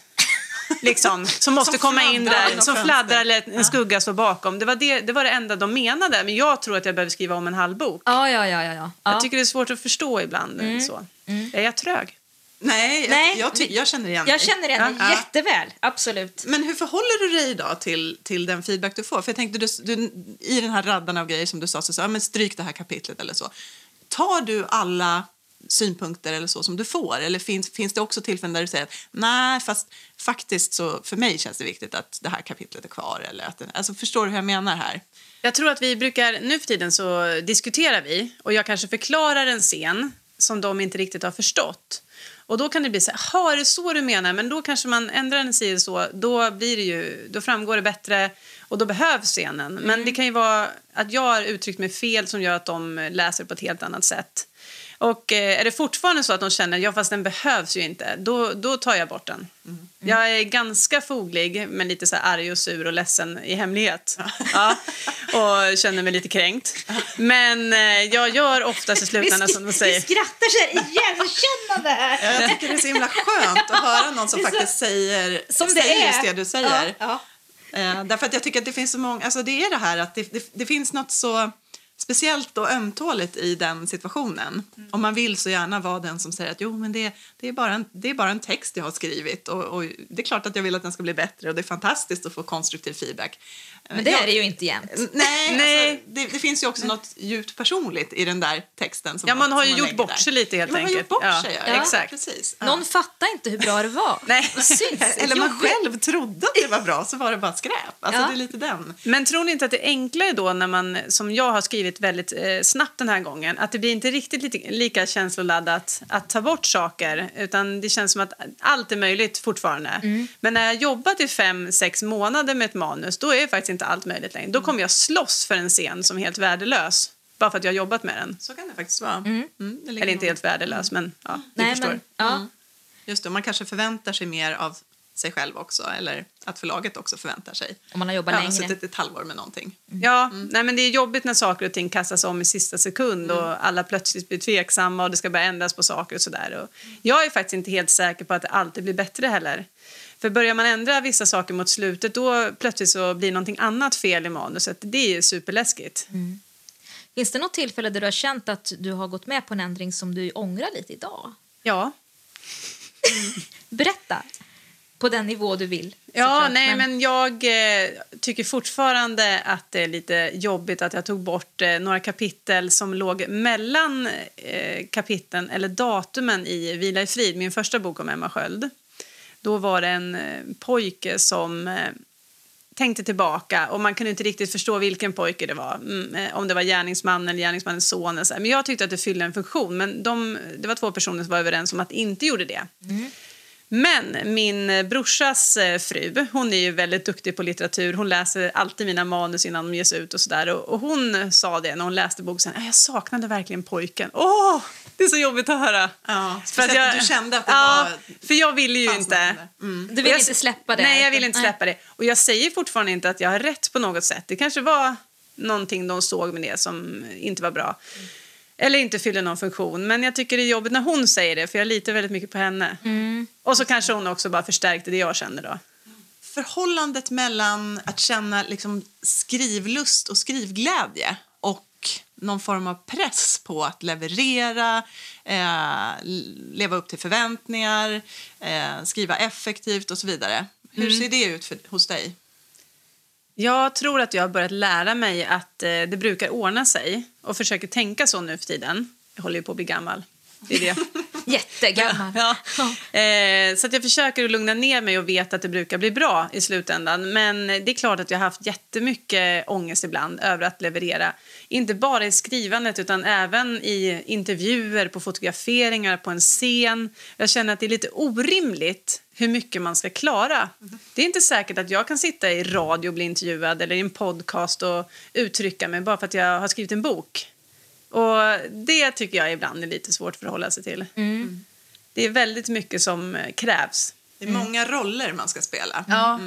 Liksom, som måste
Som
komma in där, som fladdrar eller en skugga står bakom. Det var det, det var det enda de menade, men jag tror att jag behöver skriva om en halv bok.
Ja, ja, ja. ja, ja.
Jag tycker det är svårt att förstå ibland. Så. Är jag trög?
Nej, jag,
Nej,
jag, ty- jag känner igen
jag
dig.
känner igen
Ja.
det jätteväl. Absolut.
Men hur förhåller du dig idag till, till den feedback du får? För jag tänkte, du, du, i den här raddan av grejer som du sa, så sa ja, men stryk det här kapitlet eller så. Tar du alla synpunkter eller så som du får? Eller finns, finns det också tillfällen där du säger nej, fast faktiskt så för mig känns det viktigt att det här kapitlet är kvar? Eller att, den- alltså, förstår du hur jag menar här?
Jag tror att vi brukar, nu för tiden så diskuterar vi och jag kanske förklarar en scen som de inte riktigt har förstått. Och då kan det bli så här, "Jaha, är det så du menar? Men då kanske man ändrar en sida så, då blir det ju, då framgår det bättre och då behövs scenen. Men det kan ju vara att jag har uttryckt mig fel som gör att de läser på ett helt annat sätt. Och eh, är det fortfarande så att de känner ja fast den behövs ju inte, då, då tar jag bort den. Jag är ganska foglig men lite så här arg och sur och ledsen i hemlighet. Ja. Och känner mig lite kränkt. Men eh, jag gör oftast i slutändan som de säger.
skrattar så här igenkännande här.
Jag tycker det är så himla skönt att höra någon som faktiskt säger,
Som det
säger
är.
just det du säger.
Ja,
Eh, därför att jag tycker att det finns så många, alltså det är det här att det, det, det finns något så speciellt då ömtåligt i den situationen.
Mm.
Om man vill så gärna vara den som säger att jo, men det, det, är, bara en, det är bara en text jag har skrivit och, och det är klart att jag vill att den ska bli bättre och det är fantastiskt att få konstruktiv feedback.
Men det
Jag-
är det ju inte jämt.
Nej,
Nej.
Alltså, det, det finns ju också något djupt personligt i den där texten. Som
Ja, man har
som
ju gjort bort
där.
sig lite helt
man har
enkelt.
gjort bort
Ja,
sig,
ja.
exakt.
Precis. Ja.
Någon fattar inte hur bra det var.
Nej.
Eller man själv trodde att det var bra så var det bara skräp. Alltså
Ja.
det är lite den.
Men tror ni inte att det är enklare då när man, som jag har skrivit väldigt eh, snabbt den här gången, att det blir inte riktigt lika känsloladdat att ta bort saker, utan det känns som att allt är möjligt fortfarande.
Mm.
Men när jag jobbat i fem, sex månader med ett manus, då är faktiskt inte allt möjligt längre. Då kommer jag slåss för en scen som är helt värdelös, bara för att jag har jobbat med den.
Så kan det faktiskt vara. Mm, det ligger
Eller inte helt värdelös, men ja, ni
Nej,
förstår.
men, ja.
Just det, man kanske förväntar sig mer av sig själv också eller att förlaget också förväntar sig.
Om man har jobbat
har
längre.
suttit ett halvår med någonting.
Ja,
Mm.
nej, men det är jobbigt när saker och ting kastas om i sista sekund
Mm.
och alla plötsligt blir tveksamma och det ska börja ändras på saker och sådär. Och jag är faktiskt inte helt säker på att det alltid blir bättre heller. För börjar man ändra vissa saker mot slutet då plötsligt så blir någonting annat fel i manuset. Det är superläskigt.
Mm.
Finns det något tillfälle där du har känt att du har gått med på en ändring som du ångrar lite idag?
Ja.
Berätta. På den nivå du vill.
Ja, nej, men, jag eh, tycker fortfarande att det är lite jobbigt att jag tog bort eh, några kapitel som låg mellan eh, kapiteln eller datumen i Vila i frid, min första bok om Emma Sköld. Då var det en eh, pojke som eh, tänkte tillbaka och man kunde inte riktigt förstå vilken pojke det var. Mm, eh, om det var gärningsmannen eller gärningsmannens son. Men jag tyckte att det fyllde en funktion. Men de, det var två personer som var överens om att inte gjorde det. Men min eh, brorsas eh, fru, hon är ju väldigt duktig på litteratur. Hon läser alltid mina manus innan de ges ut och sådär. Och, och hon sa det när hon läste boken. "Ah, Jag saknade verkligen pojken. Åh, det är så jobbigt att höra.
Ja,
För att
att du kände att det
ja,
var...
för jag ville ju inte.
Mm.
Du vill
jag-
inte släppa det?
Nej, jag vill inte
Nej.
släppa det. Och jag säger fortfarande inte att jag har rätt på något sätt. Det kanske var någonting de såg med det som inte var bra. Eller inte fyllde någon funktion. Men jag tycker det är jobbigt när hon säger det, för jag litar väldigt mycket på henne.
Mm.
Och så kanske hon också bara förstärkte det jag kände då.
Förhållandet mellan att känna liksom skrivlust och skrivglädje och någon form av press på att leverera, eh, leva upp till förväntningar, eh, skriva effektivt och så vidare. Hur ser det ut för, hos dig?
Jag tror att jag har börjat lära mig att eh, det brukar ordna sig och försöker tänka så nu för tiden. Jag håller ju på att bli gammal. Det är det.
Jättegammal.
Ja. Eh, så att jag försöker att lugna ner mig och vet att det brukar bli bra i slutändan. Men det är klart att jag har haft jättemycket ångest ibland över att leverera. Inte bara i skrivandet utan även i intervjuer, på fotograferingar, på en scen. Jag känner att det är lite orimligt hur mycket man ska klara. Det är inte säkert att jag kan sitta i radio och bli intervjuad eller i en podcast och uttrycka mig bara för att jag har skrivit en bok. Och det tycker jag ibland är lite svårt att förhålla sig till. Det är väldigt mycket som eh, krävs.
Det är många roller man ska spela.
Ja.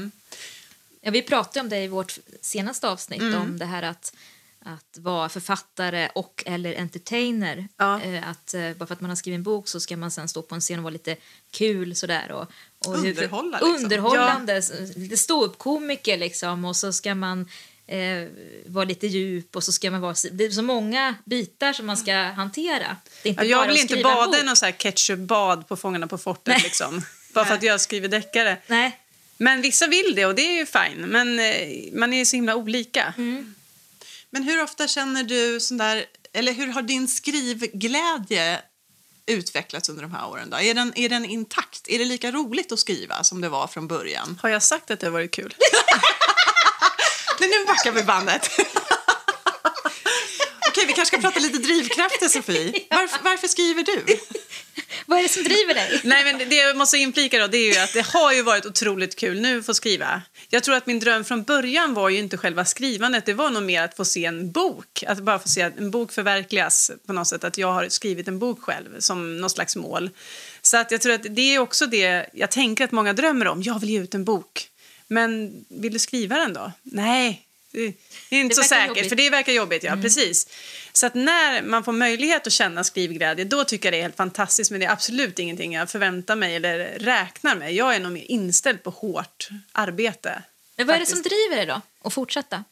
Ja, vi pratade om det i vårt senaste avsnitt,
Mm.
om det här att, att vara författare och eller entertainer.
Ja.
Eh, Att, eh, bara för att man har skrivit en bok så ska man sen stå på en scen och vara lite kul sådär. Och, och hur-
Underhålla, liksom.
Underhållande, s- lite ståuppkomiker liksom. Och så ska man eh, vara lite djup och så ska man vara... Det är så många bitar som man ska hantera. Det är inte
Ja, jag
bara
vill inte bada i någon så här ketchupbad på Fångarna på fortet.
Nej.
Liksom, bara för att jag skriver deckare.
Nej.
Men vissa vill det och det är ju fine. Men eh, man är så himla olika.
Men hur ofta känner du sån där, eller hur har din skrivglädje utvecklats under de här åren? Då? Är, den, är den intakt? Är det lika roligt att skriva som det var från början?
Har jag sagt att det har varit kul?
Nej, nu backar vi bandet. Kanske ska prata lite drivkrafter, Sofie. Varför, varför skriver du?
Vad är det som driver dig?
Nej, men det jag måste inflika då, det är ju att det har ju varit otroligt kul nu att få skriva. Jag tror att min dröm från början var ju inte själva skrivandet, det var nog mer att få se en bok. Att bara få se att en bok förverkligas på något sätt, att jag har skrivit en bok själv som något slags mål. Så att jag tror att det är också det jag tänker att många drömmer om. Jag vill ge ut en bok. Men vill du skriva den då? Nej, det är inte
Det
så säkert,
jobbigt.
för det verkar jobbigt. Ja, precis. Så att när man får möjlighet att känna skrivglädje, då tycker jag det är helt fantastiskt. Men det är absolut ingenting jag förväntar mig eller räknar med. Jag är nog mer inställd på hårt arbete.
Men vad är det
faktiskt.
som driver dig då? Att fortsätta?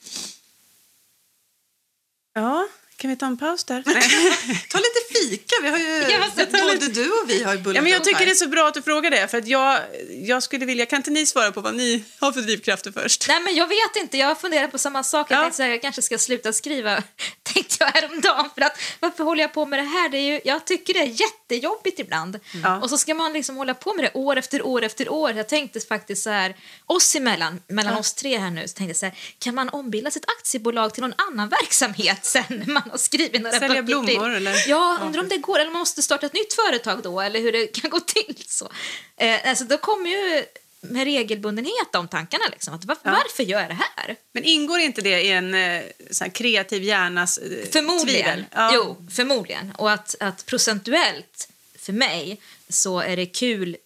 Ja, Kan vi ta en paus där?
Ta lite fika. Vi har ju,
Ja,
både du och vi har ju bullat
Ja, men jag tycker
här.
det är så bra att du frågar det. För att jag, jag skulle vilja, kan inte ni svara på vad ni har för drivkrafter först?
Nej, men jag vet inte. Jag funderar på samma sak. Jag
Ja.
tänkte så här, jag kanske ska sluta skriva, tänkte jag häromdagen. För att, varför håller jag på med det här? Det är ju, jag tycker det är jättejobbigt ibland.
Ja.
Och så ska man liksom hålla på med det år efter år efter år. Jag tänkte faktiskt så här, oss emellan, mellan oss tre här nu, så tänkte jag så här, kan man ombilda sitt aktiebolag till någon annan verksamhet sen när man har skrivit några
Sälja blommor,
till?
eller?
Ja, undrar om det går. Eller man måste starta ett nytt företag då, eller hur det kan gå till. Så. Eh, alltså, då kommer ju med regelbundenhet de tankarna. Liksom. Att, var,
Ja.
Varför gör jag det här?
Men ingår inte det i en eh, här kreativ hjärnas eh,
Förmodligen.
tvivel? Ja.
Jo, förmodligen. Och att, att procentuellt, för mig, så är det kul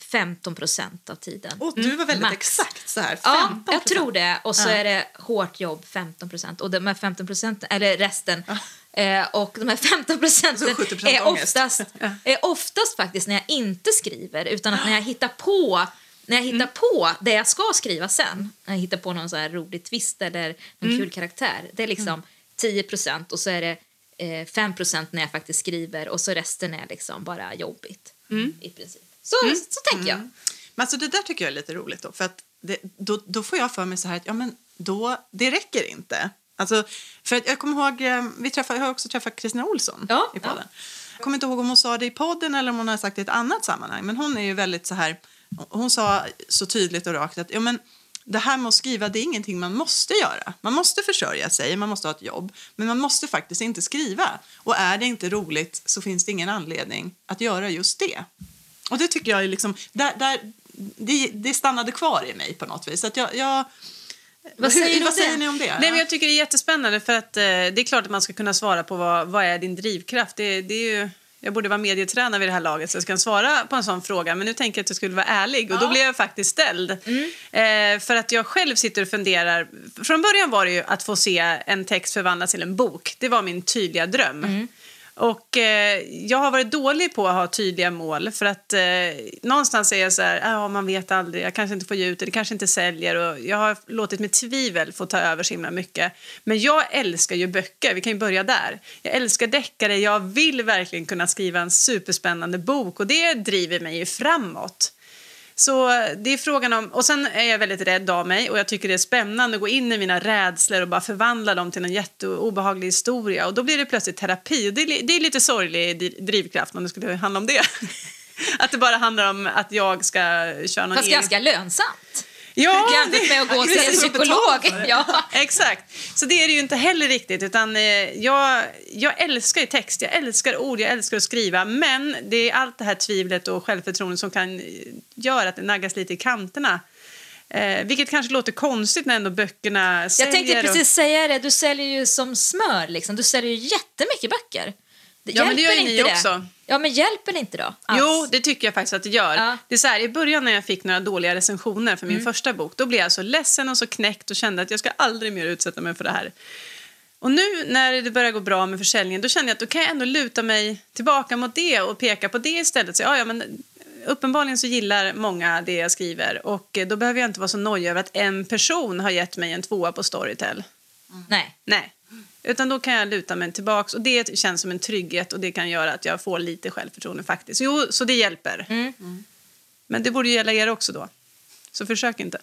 15 procent av tiden.
Och du var väldigt
Max.
exakt så här.
Ja,
15
jag tror det. Och så
Ja.
är det hårt jobb 15 procent. Och de här 15 procent, eller resten, eh, och de här 15 procenten
Så 70%
är oftast, är oftast faktiskt när jag inte skriver, utan att när jag hittar på när jag hittar
Mm.
på det jag ska skriva sen, när jag hittar på någon så här rolig twist eller någon
Mm.
kul karaktär, det är liksom 10 procent och så är det eh, 5 procent när jag faktiskt skriver och så resten är liksom bara jobbigt i princip. Så, så tänker jag.
Men alltså det där tycker jag är lite roligt då, för att det, då, då får jag för mig så här att ja men då, det räcker inte. Alltså, för jag kommer ihåg, eh, vi träffade, jag har också träffat Kristina Olsson
Ja,
i podden. Jag kommer inte ihåg om hon sa det i podden eller om hon har sagt det i ett annat sammanhang, men hon är ju väldigt så här, hon sa så tydligt och rakt att ja men det här med att skriva det är ingenting man måste göra. Man måste försörja sig, man måste ha ett jobb, men man måste faktiskt inte skriva. Och är det inte roligt så finns det ingen anledning att göra just det. Och det tycker jag är liksom, där, där, det, det stannade kvar i mig på något vis. Att jag, jag,
Vad
hur-
säger om
vad säger ni om det?
Nej, men jag tycker det är jättespännande för att eh, det är klart att man ska kunna svara på vad, vad är din drivkraft. Det, det är ju, jag borde vara medietränare vid det här laget så jag ska svara på en sån fråga. Men nu tänker jag att jag skulle vara ärlig och då blev jag faktiskt ställd. Eh, för att jag själv sitter och funderar. Från början var det ju att få se en text förvandlas till en bok. Det var min tydliga dröm. Och eh, jag har varit dålig på att ha tydliga mål för att eh, någonstans är jag så här, ah, man vet aldrig, jag kanske inte får ge ut det, det kanske inte säljer och jag har låtit mitt tvivel få ta över så himla mycket. Men jag älskar ju böcker, vi kan ju börja där. Jag älskar deckare, jag vill verkligen kunna skriva en superspännande bok och det driver mig ju framåt. Så det är frågan om, och sen är jag väldigt rädd av mig och jag tycker det är spännande att gå in i mina rädslor och bara förvandla dem till en jätteobehaglig historia och då blir det plötsligt terapi och det är, det är lite sorglig drivkraft om det skulle handla om det. att det bara handlar om att jag ska köra någon
Fast
egen...
ganska lönsamt.
Ja,
Jämfört med att gå till en
och
psykolog. Ja.
Exakt. Så det är det ju inte heller riktigt. Utan, eh, jag, jag älskar text, jag älskar ord, jag älskar att skriva. Men det är allt det här tvivlet och självförtroendet som kan eh, göra att det naggas lite i kanterna. Eh, vilket kanske låter konstigt när ändå böckerna säljer.
Jag tänkte
och-
precis säga det, du säljer ju som smör. Liksom. Du säljer ju jättemycket böcker.
Ja, men det gör ju ni också.
Ja, men hjälper det inte då? Alls?
Jo, det tycker jag faktiskt att det gör.
Ja.
Det är så här, I början när jag fick några dåliga recensioner för min
Mm.
första bok, då blev jag så ledsen och så knäckt och kände att jag ska aldrig mer utsätta mig för det här. Och nu när det börjar gå bra med försäljningen, då känner jag att då kan jag ändå luta mig tillbaka mot det och peka på det istället. Så, ja, ja, men uppenbarligen så gillar många det jag skriver och eh, då behöver jag inte vara så nojig över att en person har gett mig en tvåa på Storytel.
Nej.
Nej. Utan då kan jag luta mig tillbaks och det känns som en trygghet och det kan göra att jag får lite självförtroende faktiskt. Jo, så det hjälper.
Mm.
Men det borde gälla er också då. Så försök inte.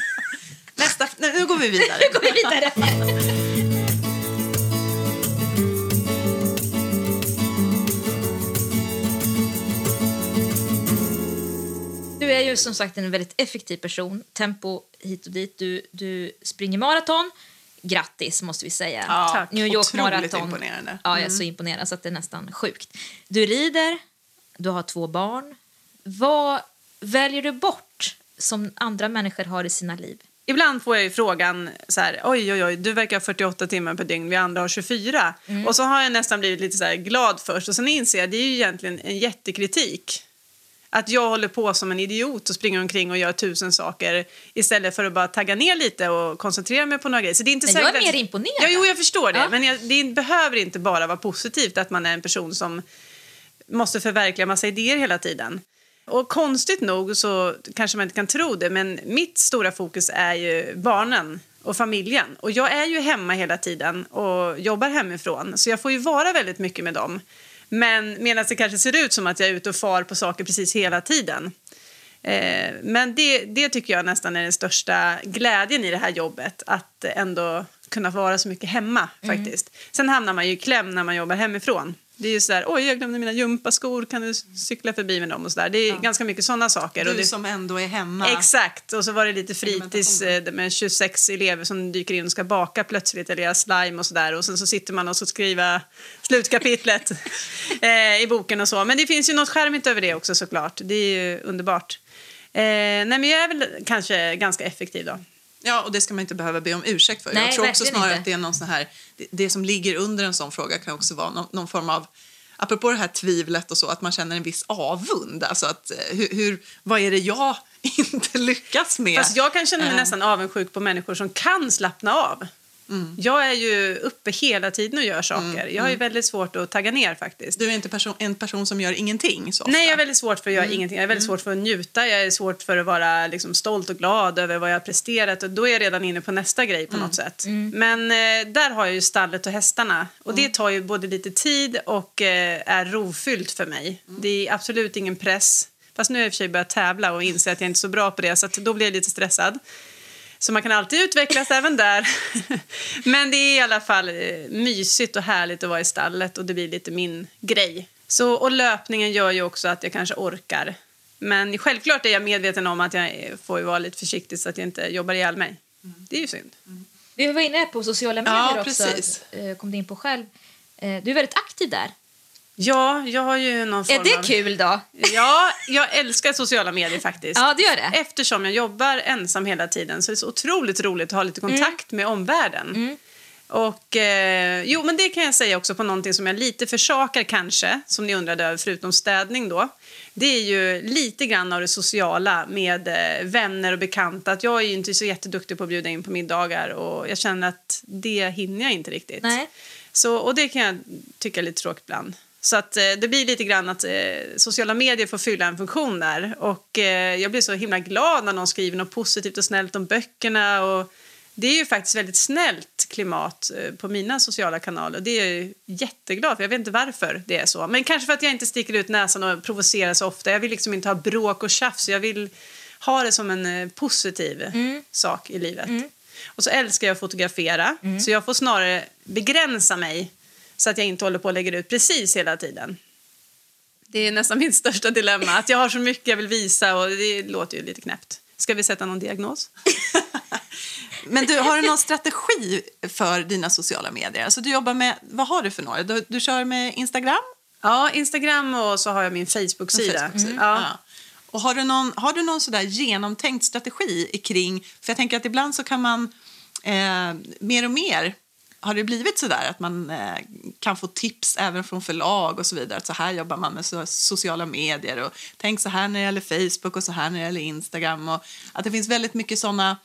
Nästa, nej, nu går vi vidare.
Nu går vi vidare. Du är ju som sagt en väldigt effektiv person. Tempo hit och dit. Du, du springer maraton. Grattis, måste vi säga.
Ja,
Tack.
New York
otroligt
maraton.
imponerande.
Ja, jag är så imponerad så att det är nästan sjukt. Du rider, du har två barn. Vad väljer du bort som andra människor har i sina liv?
Ibland får jag ju frågan så här, oj oj oj, du verkar ha 48 timmar per dygn, vi andra har 24.
Mm.
Och så har jag nästan blivit lite så här glad först och sen inser jag det är ju egentligen en jättekritik. Att jag håller på som en idiot och springer omkring och gör tusen saker istället för att bara tagga ner lite och koncentrera mig på några grejer. Så det är inte
Men jag är
att-
mer imponerad.
Ja, jo, jag förstår det.
Ja.
Men jag, det behöver inte bara vara positivt att man är en person som måste förverkliga massa idéer hela tiden. Och konstigt nog så kanske man inte kan tro det, men mitt stora fokus är ju barnen och familjen. Och jag är ju hemma hela tiden och jobbar hemifrån, så jag får ju vara väldigt mycket med dem. Men medan det kanske ser ut som att jag är ute och far på saker precis hela tiden. Eh, men det, det tycker jag nästan är den största glädjen i det här jobbet, att ändå kunna vara så mycket hemma faktiskt. Sen hamnar man ju i kläm när man jobbar hemifrån. Det är ju sådär, oj jag glömde mina gympaskor, kan du cykla förbi med dem och sådär. Det är ganska mycket sådana saker.
Du
och det,
som ändå är hemma.
Exakt, och så var det lite fritids eh, med 26 elever som dyker in och ska baka plötsligt eller göra slime och sådär. Och sen så sitter man och så skriver slutkapitlet eh, i boken och så. Men det finns ju något skärmigt över det också såklart. Det är ju underbart. Eh, nej men jag är väl kanske ganska effektiv då.
Ja, och det ska man inte behöva be om ursäkt för.
Nej,
jag tror också snarare
inte.
att det är någon sån här, det, det som ligger under en sån fråga kan också vara någon, någon form av Apropå det här tvivlet och så, att man känner en viss avund. Alltså att, eh, hur, hur, vad är det jag inte lyckas med?
Fast jag kan känna mig
Eh.
nästan avundsjuk på människor som kan slappna av. Jag är ju uppe hela tiden och gör saker. Jag har ju väldigt svårt att tagga ner faktiskt.
Du är inte person, en person som gör ingenting så ofta.
Nej, jag är väldigt svårt för att göra ingenting. Jag är väldigt svårt för att njuta. Jag är svårt för att vara liksom, stolt och glad över vad jag har presterat. Och då är jag redan inne på nästa grej på något sätt. Men eh, där har jag ju stallet och hästarna. Och det tar ju både lite tid och eh, är rovfyllt för mig. Det är absolut ingen press. Fast nu har jag i och för sig börjat tävla och inser att jag inte är så bra på det. Så att då blir jag lite stressad. Så man kan alltid utvecklas även där. Men det är i alla fall eh, mysigt och härligt att vara i stallet och det blir lite min grej. Så, och löpningen gör ju också att jag kanske orkar. Men självklart är jag medveten om att jag eh, får ju vara lite försiktig så att jag inte jobbar ihjäl mig. Det är ju synd.
Vi var inne på sociala medier
Ja,
också.
precis.
eh, Kom in på själv. Du är väldigt aktiv där.
Ja, jag har ju någon form
Är det
av...
kul då?
Ja, jag älskar sociala medier faktiskt.
Ja, det gör det.
Eftersom jag jobbar ensam hela tiden så är det så otroligt roligt att ha lite kontakt med omvärlden. Och eh, jo, men det kan jag säga också på någonting som jag lite försakar kanske, som ni undrade över, förutom städning då. Det är ju lite grann av det sociala med eh, vänner och bekanta. Att jag är ju inte så jätteduktig på att bjuda in på middagar och jag känner att det hinner jag inte riktigt.
Nej.
Så, och det kan jag tycka är lite tråkigt ibland. Så att, eh, det blir lite grann att eh, sociala medier får fylla en funktion där. Och eh, jag blir så himla glad när någon skriver något positivt och snällt om böckerna. Och det är ju faktiskt väldigt snällt klimat på mina sociala kanaler. Det är jag jätteglad för. Jag vet inte varför det är så. Men kanske för att jag inte sticker ut näsan och provocerar så ofta. Jag vill liksom inte ha bråk och tjafs. Jag vill ha det som en positiv sak i livet. Och så älskar jag att fotografera. Så jag får snarare begränsa mig så att jag inte håller på och lägger ut precis hela tiden. Det är nästan min största dilemma. Att jag har så mycket jag vill visa och det låter ju lite knäppt. Ska vi sätta någon diagnos?
Men du, har du någon strategi för dina sociala medier? Alltså du jobbar med, vad har du för några? Du, du kör med Instagram?
Ja, Instagram och så har jag min Facebook-sida.
Facebook-sida.
Mm. Ja.
Ja. Och har du någon, har du någon sådär genomtänkt strategi kring... För jag tänker att ibland så kan man eh, mer och mer har det blivit så där att man eh, kan få tips även från förlag och så vidare. Att så här jobbar man med so sociala medier och tänk så här när det gäller Facebook och så här när det gäller Instagram. Och att det finns väldigt mycket sådana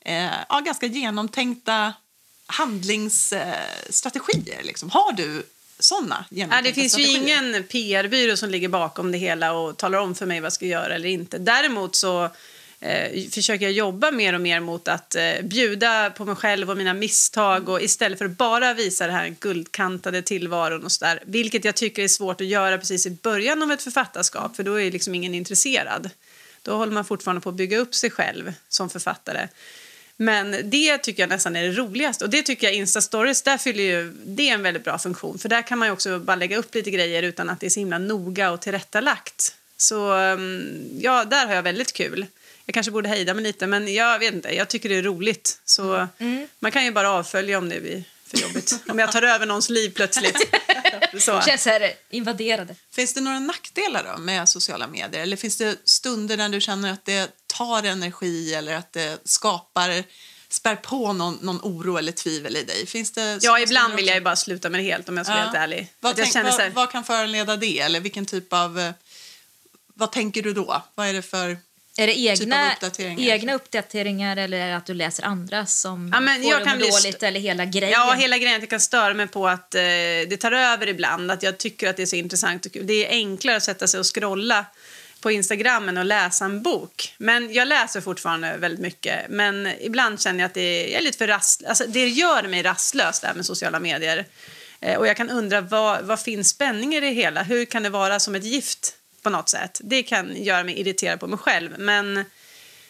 eh, ja, ganska genomtänkta handlingsstrategier. Liksom. Har du sådana
Ja, det finns ju
strategier?
ingen PR-byrå som ligger bakom det hela och talar om för mig vad jag ska göra eller inte. Däremot så eh, försöker jag jobba mer och mer mot att eh, bjuda på mig själv och mina misstag och istället för att bara visa den här guldkantade tillvaron och sådär. Vilket jag tycker är svårt att göra precis i början av ett författarskap för då är liksom ingen intresserad. Då håller man fortfarande på att bygga upp sig själv som författare. Men det tycker jag nästan är det roligaste. Och det tycker jag Insta-stories, där fyller ju det är en väldigt bra funktion. För där kan man ju också bara lägga upp lite grejer utan att det är så himla noga och tillrättalagt. Så mm, ja, där har jag väldigt kul. Jag kanske borde hejda mig lite, men jag vet inte. Jag tycker det är roligt. Så man kan ju bara avfölja om det blir för jobbigt. om jag tar över någons liv plötsligt. så.
Känns här invaderade.
Finns det några nackdelar då med sociala medier? Eller finns det stunder när du känner att det tar energi eller att det skapar, spär på någon, någon oro eller tvivel i dig? Finns det
Ja, ibland vill jag ju bara sluta med det helt om jag ska vara helt ärlig.
Vad, tänk,
så här,
vad, vad kan föranleda det? Eller vilken typ av... eh, Vad tänker du då? Vad är det för...
Är det egna,
Typ uppdateringar.
egna uppdateringar eller det att du läser andra som
Ja, men
får
jag kan bli
dåligt eller hela grejen?
Ja, hela grejen jag kan störa mig på att eh, det tar över ibland. Att jag tycker att det är så intressant och. Det är enklare att sätta sig och scrolla på Instagram än att läsa en bok. Men jag läser fortfarande väldigt mycket. Men ibland känner jag att det är lite för rast, alltså det gör mig rastlös där med sociala medier. Eh, och jag kan undra vad, vad finns spänning i det hela? Hur kan det vara som ett gift på något sätt? Det kan göra mig irriterad på mig själv. Men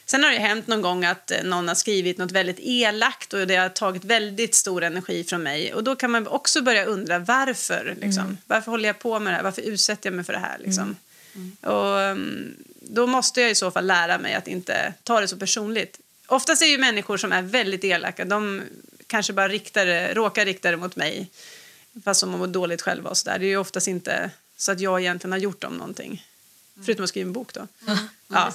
sen har det hänt någon gång att eh, någon har skrivit något väldigt elakt och det har tagit väldigt stor energi från mig. Och då kan man också börja undra varför. Liksom. Mm. Varför håller jag på med det här? Varför utsätter jag mig för det här? Liksom? Mm. Mm. Och, um, då måste jag i så fall lära mig att inte ta det så personligt. Oftast är ju människor som är väldigt elaka, de kanske bara riktar, råkar rikta det mot mig fast de mår dåligt själva och så där. Det är ju oftast inte så att jag egentligen har gjort dem någonting. Förutom att skriva en bok då.
Mm. Ja.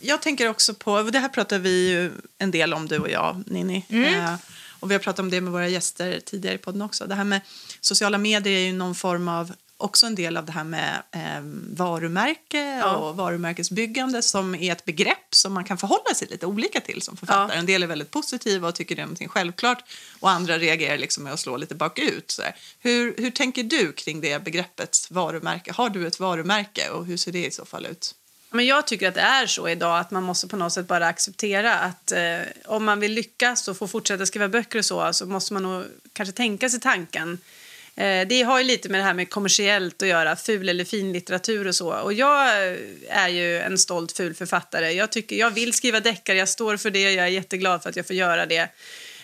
Jag tänker också på, det här pratar vi ju en del om du och jag, Ninni. Mm. Eh, och vi har pratat om det med våra gäster tidigare i podden också. Det här med sociala medier är ju någon form av också en del av det här med eh, varumärke ja. och varumärkesbyggande som är ett begrepp som man kan förhålla sig lite olika till som författare. Ja. En del är väldigt positiva och tycker det är någonting självklart och andra reagerar liksom med att slå lite bakut. Så hur, hur tänker du kring det begreppet varumärke? Har du ett varumärke och hur ser det i så fall ut?
Men jag tycker att det är så idag att man måste på något sätt bara acceptera att eh, om man vill lyckas och få fortsätta skriva böcker och så, så måste man nog kanske tänka sig tanken Eh, det har ju lite med det här med kommersiellt att göra, ful eller fin litteratur och så. Och jag eh, är ju en stolt ful författare. Jag, tycker, jag vill skriva deckare, jag står för det, jag är jätteglad för att jag får göra det.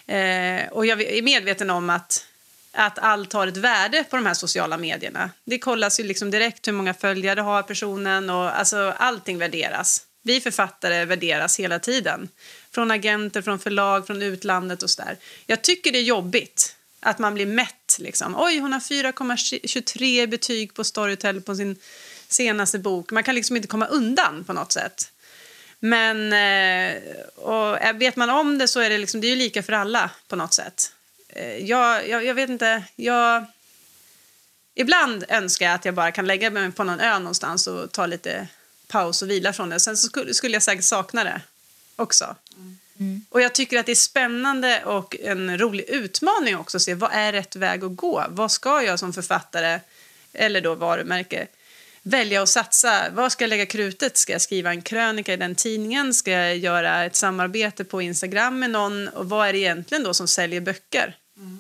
Eh, och jag är medveten om att, att allt har ett värde på de här sociala medierna. Det kollas ju liksom direkt hur många följare har personen och alltså allting värderas. Vi författare värderas hela tiden. Från agenter, från förlag, från utlandet och sådär. Jag tycker det är jobbigt att man blir mätt. Liksom. Oj, hon har 4,23 betyg på Storytel på sin senaste bok. Man kan liksom inte komma undan på något sätt. Men eh, och eh, vet man om det så är det, liksom, det är ju lika för alla på något sätt. Eh, jag, jag, jag vet inte. Jag, ibland önskar jag att jag bara kan lägga mig på någon ö någonstans och ta lite paus och vila från det. Sen så skulle, skulle jag säkert sakna det också. Mm. Mm. Och jag tycker att det är spännande och en rolig utmaning också att se vad är rätt väg att gå. Vad ska jag som författare eller då varumärke välja att satsa? Vad ska jag lägga krutet? Ska jag skriva en krönika i den tidningen? Ska jag göra ett samarbete på Instagram med någon? Och vad är det egentligen då som säljer böcker? Mm.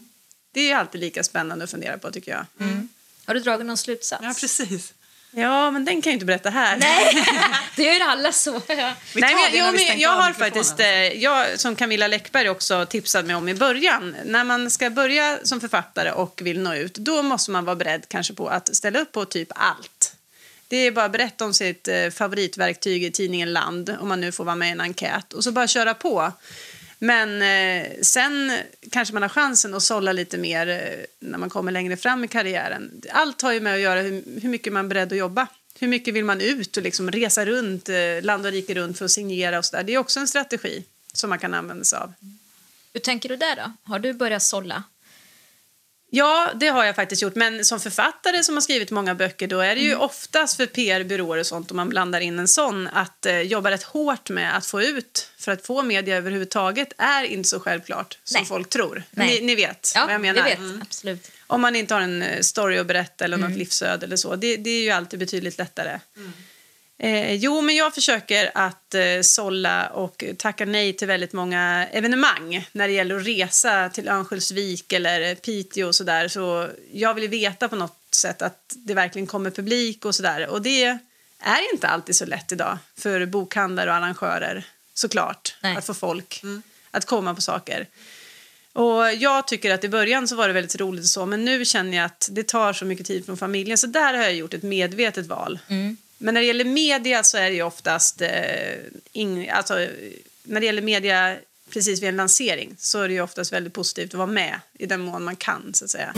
Det är alltid lika spännande att fundera på tycker jag.
Mm. Har du dragit någon slutsats?
Ja, precis.
Ja, men den kan jag inte berätta här.
Nej, det gör alla så.
Nej, men, jo, men jag har faktiskt, eh, jag, som Camilla Läckberg också tipsade mig om i början, när man ska börja som författare och vill nå ut, då måste man vara beredd kanske på att ställa upp på typ allt. Det är bara att berätta om sitt eh, favoritverktyg i tidningen Land, om man nu får vara med i en enkät, och så bara köra på. Men eh, sen kanske man har chansen att sålla lite mer eh, när man kommer längre fram i karriären. Allt har ju med att göra hur, hur mycket man är beredd att jobba. Hur mycket vill man ut och liksom resa runt, eh, land och rike runt för att signera och så där. Det är också en strategi som man kan använda sig av.
Hur tänker du där då? Har du börjat sålla?
Ja, det har jag faktiskt gjort. Men som författare som har skrivit många böcker då är det ju mm. oftast för PR-byråer och sånt om man blandar in en sån att eh, jobba rätt hårt med att få ut för att få media överhuvudtaget är inte så självklart som Nej. folk tror. Ni, ni, vet
ja,
vad jag menar.
Vet, mm. absolut.
Om man inte har en eh, story att berätta eller något mm. livsöde eller så. Det, det, är ju alltid betydligt lättare. Mm. Eh, jo, men jag försöker att eh, sålla och tacka nej till väldigt många evenemang när det gäller att resa till Örnsköldsvik eller Piteå och sådär. Så jag vill veta på något sätt att det verkligen kommer publik och sådär. Och det är inte alltid så lätt idag för bokhandlare och arrangörer såklart nej. att få folk mm. att komma på saker. Och jag tycker att i början så var det väldigt roligt och så, men nu känner jag att det tar så mycket tid från familjen så där har jag gjort ett medvetet val. Mm. Men när det gäller media så är det ju oftast... Eh, ing, alltså, när det gäller media precis vid en lansering så är det ju oftast väldigt positivt att vara med i den mån man kan. så att säga.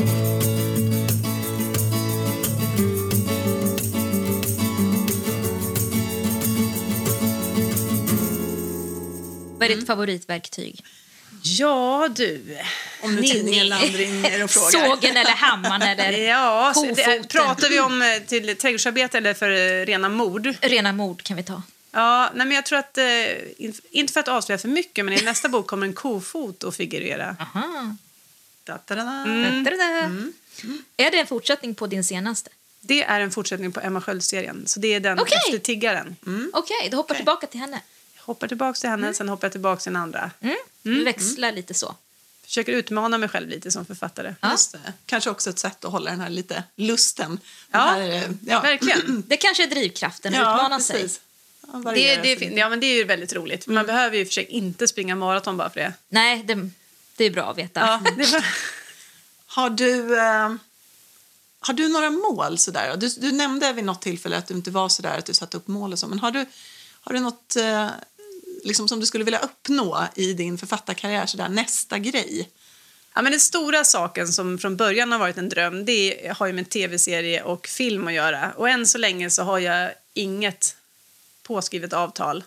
Vad är ditt favoritverktyg?
Ja du.
Om nu tidningen Land ringer och frågar.
Sågen eller hammaren eller
ja, kofoten. Pratar vi om eh, till trädgårdsarbete eller för eh, rena mord?
Rena mord kan vi ta.
Ja, nej men jag tror att, eh, inte för att avslöja för mycket, men i nästa bok kommer en kofot att figurera.
Aha.
Da, da, da, mm.
Mm. Mm. Är det en fortsättning på din senaste?
Det är en fortsättning på Emma Sköld-serien. Så det är den
Okej.
efter Tiggaren.
Okej, då hoppar
Okej.
tillbaka till henne.
Hoppar tillbaka till henne, sen hoppar jag tillbaka till den andra.
Mm. Vi växlar lite så.
Försöker utmana mig själv lite som författare.
Ja.
Just det. Kanske också ett sätt att hålla den här lite lusten. Den
Ja,
här, eh, ja.
Verkligen.
Det kanske är drivkraften, att
Ja,
utmana sig.
precis. Ja,
Det, det, är
sig.
fin- ja, men det är ju väldigt roligt. Man behöver ju för sig inte springa maraton bara för det.
Nej, det, det är bra att veta.
Ja, det var...
Har du, eh, har du några mål? Sådär? Du, du nämnde vid något tillfälle att du inte var sådär att du satte upp mål och så. Men har du, har du något eh, liksom som du skulle vilja uppnå i din författarkarriär? Sådär, nästa grej?
Ja, men den stora saken som från början har varit en dröm det har ju med tv-serie och film att göra. Och än så länge så har jag inget påskrivet avtal.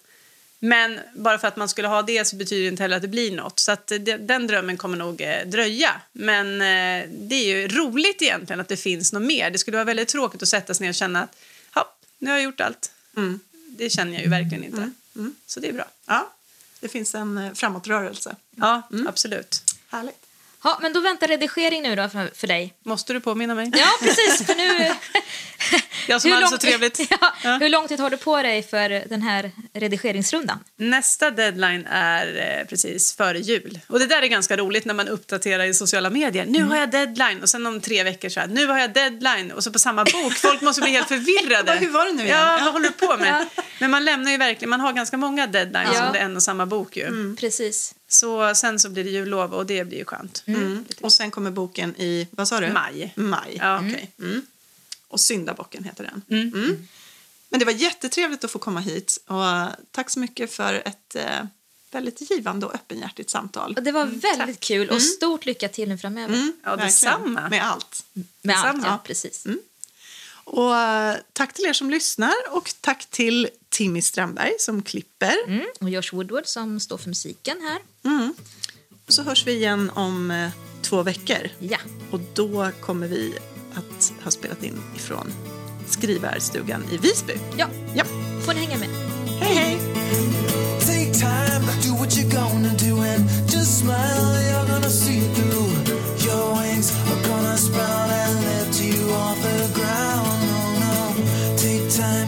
Men bara för att man skulle ha det så betyder det inte heller att det blir något. Så att den drömmen kommer nog eh, dröja. Men eh, det är ju roligt egentligen att det finns något mer. Det skulle vara väldigt tråkigt att sätta sig ner och känna att ja, nu har jag gjort allt.
Mm.
Det känner jag ju verkligen inte. Så det är bra.
Ja, det finns en eh, framåtrörelse.
Ja, absolut.
Härligt.
Ja, men då väntar redigering nu då för, för dig.
Måste du påminna mig?
Ja, precis. För nu...
Jag som
Hur
hade så
lång-
trevligt.
Ja,
Ja.
Hur lång tid har du på dig för den här redigeringsrundan?
Nästa deadline är eh, precis före jul. Och det där är ganska roligt när man uppdaterar i sociala medier. Nu har jag deadline och sen om tre veckor så här, nu har jag deadline och så på samma bok. Folk måste bli helt förvirrade.
Hur var det nu igen?
Ja, vad håller du på med? Men man lämnar ju verkligen, man har ganska många deadlines
Ja.
under en och samma bok ju.
Precis.
Så sen så blir det jullov och det blir ju skönt.
Mm. Och sen kommer boken i, vad sa du?
Maj.
Maj,
Ja.
okej. Mm. Och Syndabocken heter den. Mm. Men det var jättetrevligt att få komma hit och tack så mycket för ett eh, väldigt givande och öppenhjärtigt samtal.
Och det var väldigt kul och stort lycka till nu framöver.
Mm,
Ja, detsamma.
Med allt.
Med allt,
Detsamma.
ja, precis.
Och eh, tack till er som lyssnar och tack till Timmy Strandberg som klipper.
Mm. Och Josh Woodward som står för musiken här.
Mm. Och så hörs vi igen om eh, två veckor.
Ja.
Och då kommer vi att ha spelat in ifrån skrivarstugan i Visby.
ja,
Ja.
får ni hänga med.
Hej, hej!
Take time, do what you're gonna do, and just smile. You're gonna see through. Your wings are gonna sprout and lift you off the ground. Oh no, take time,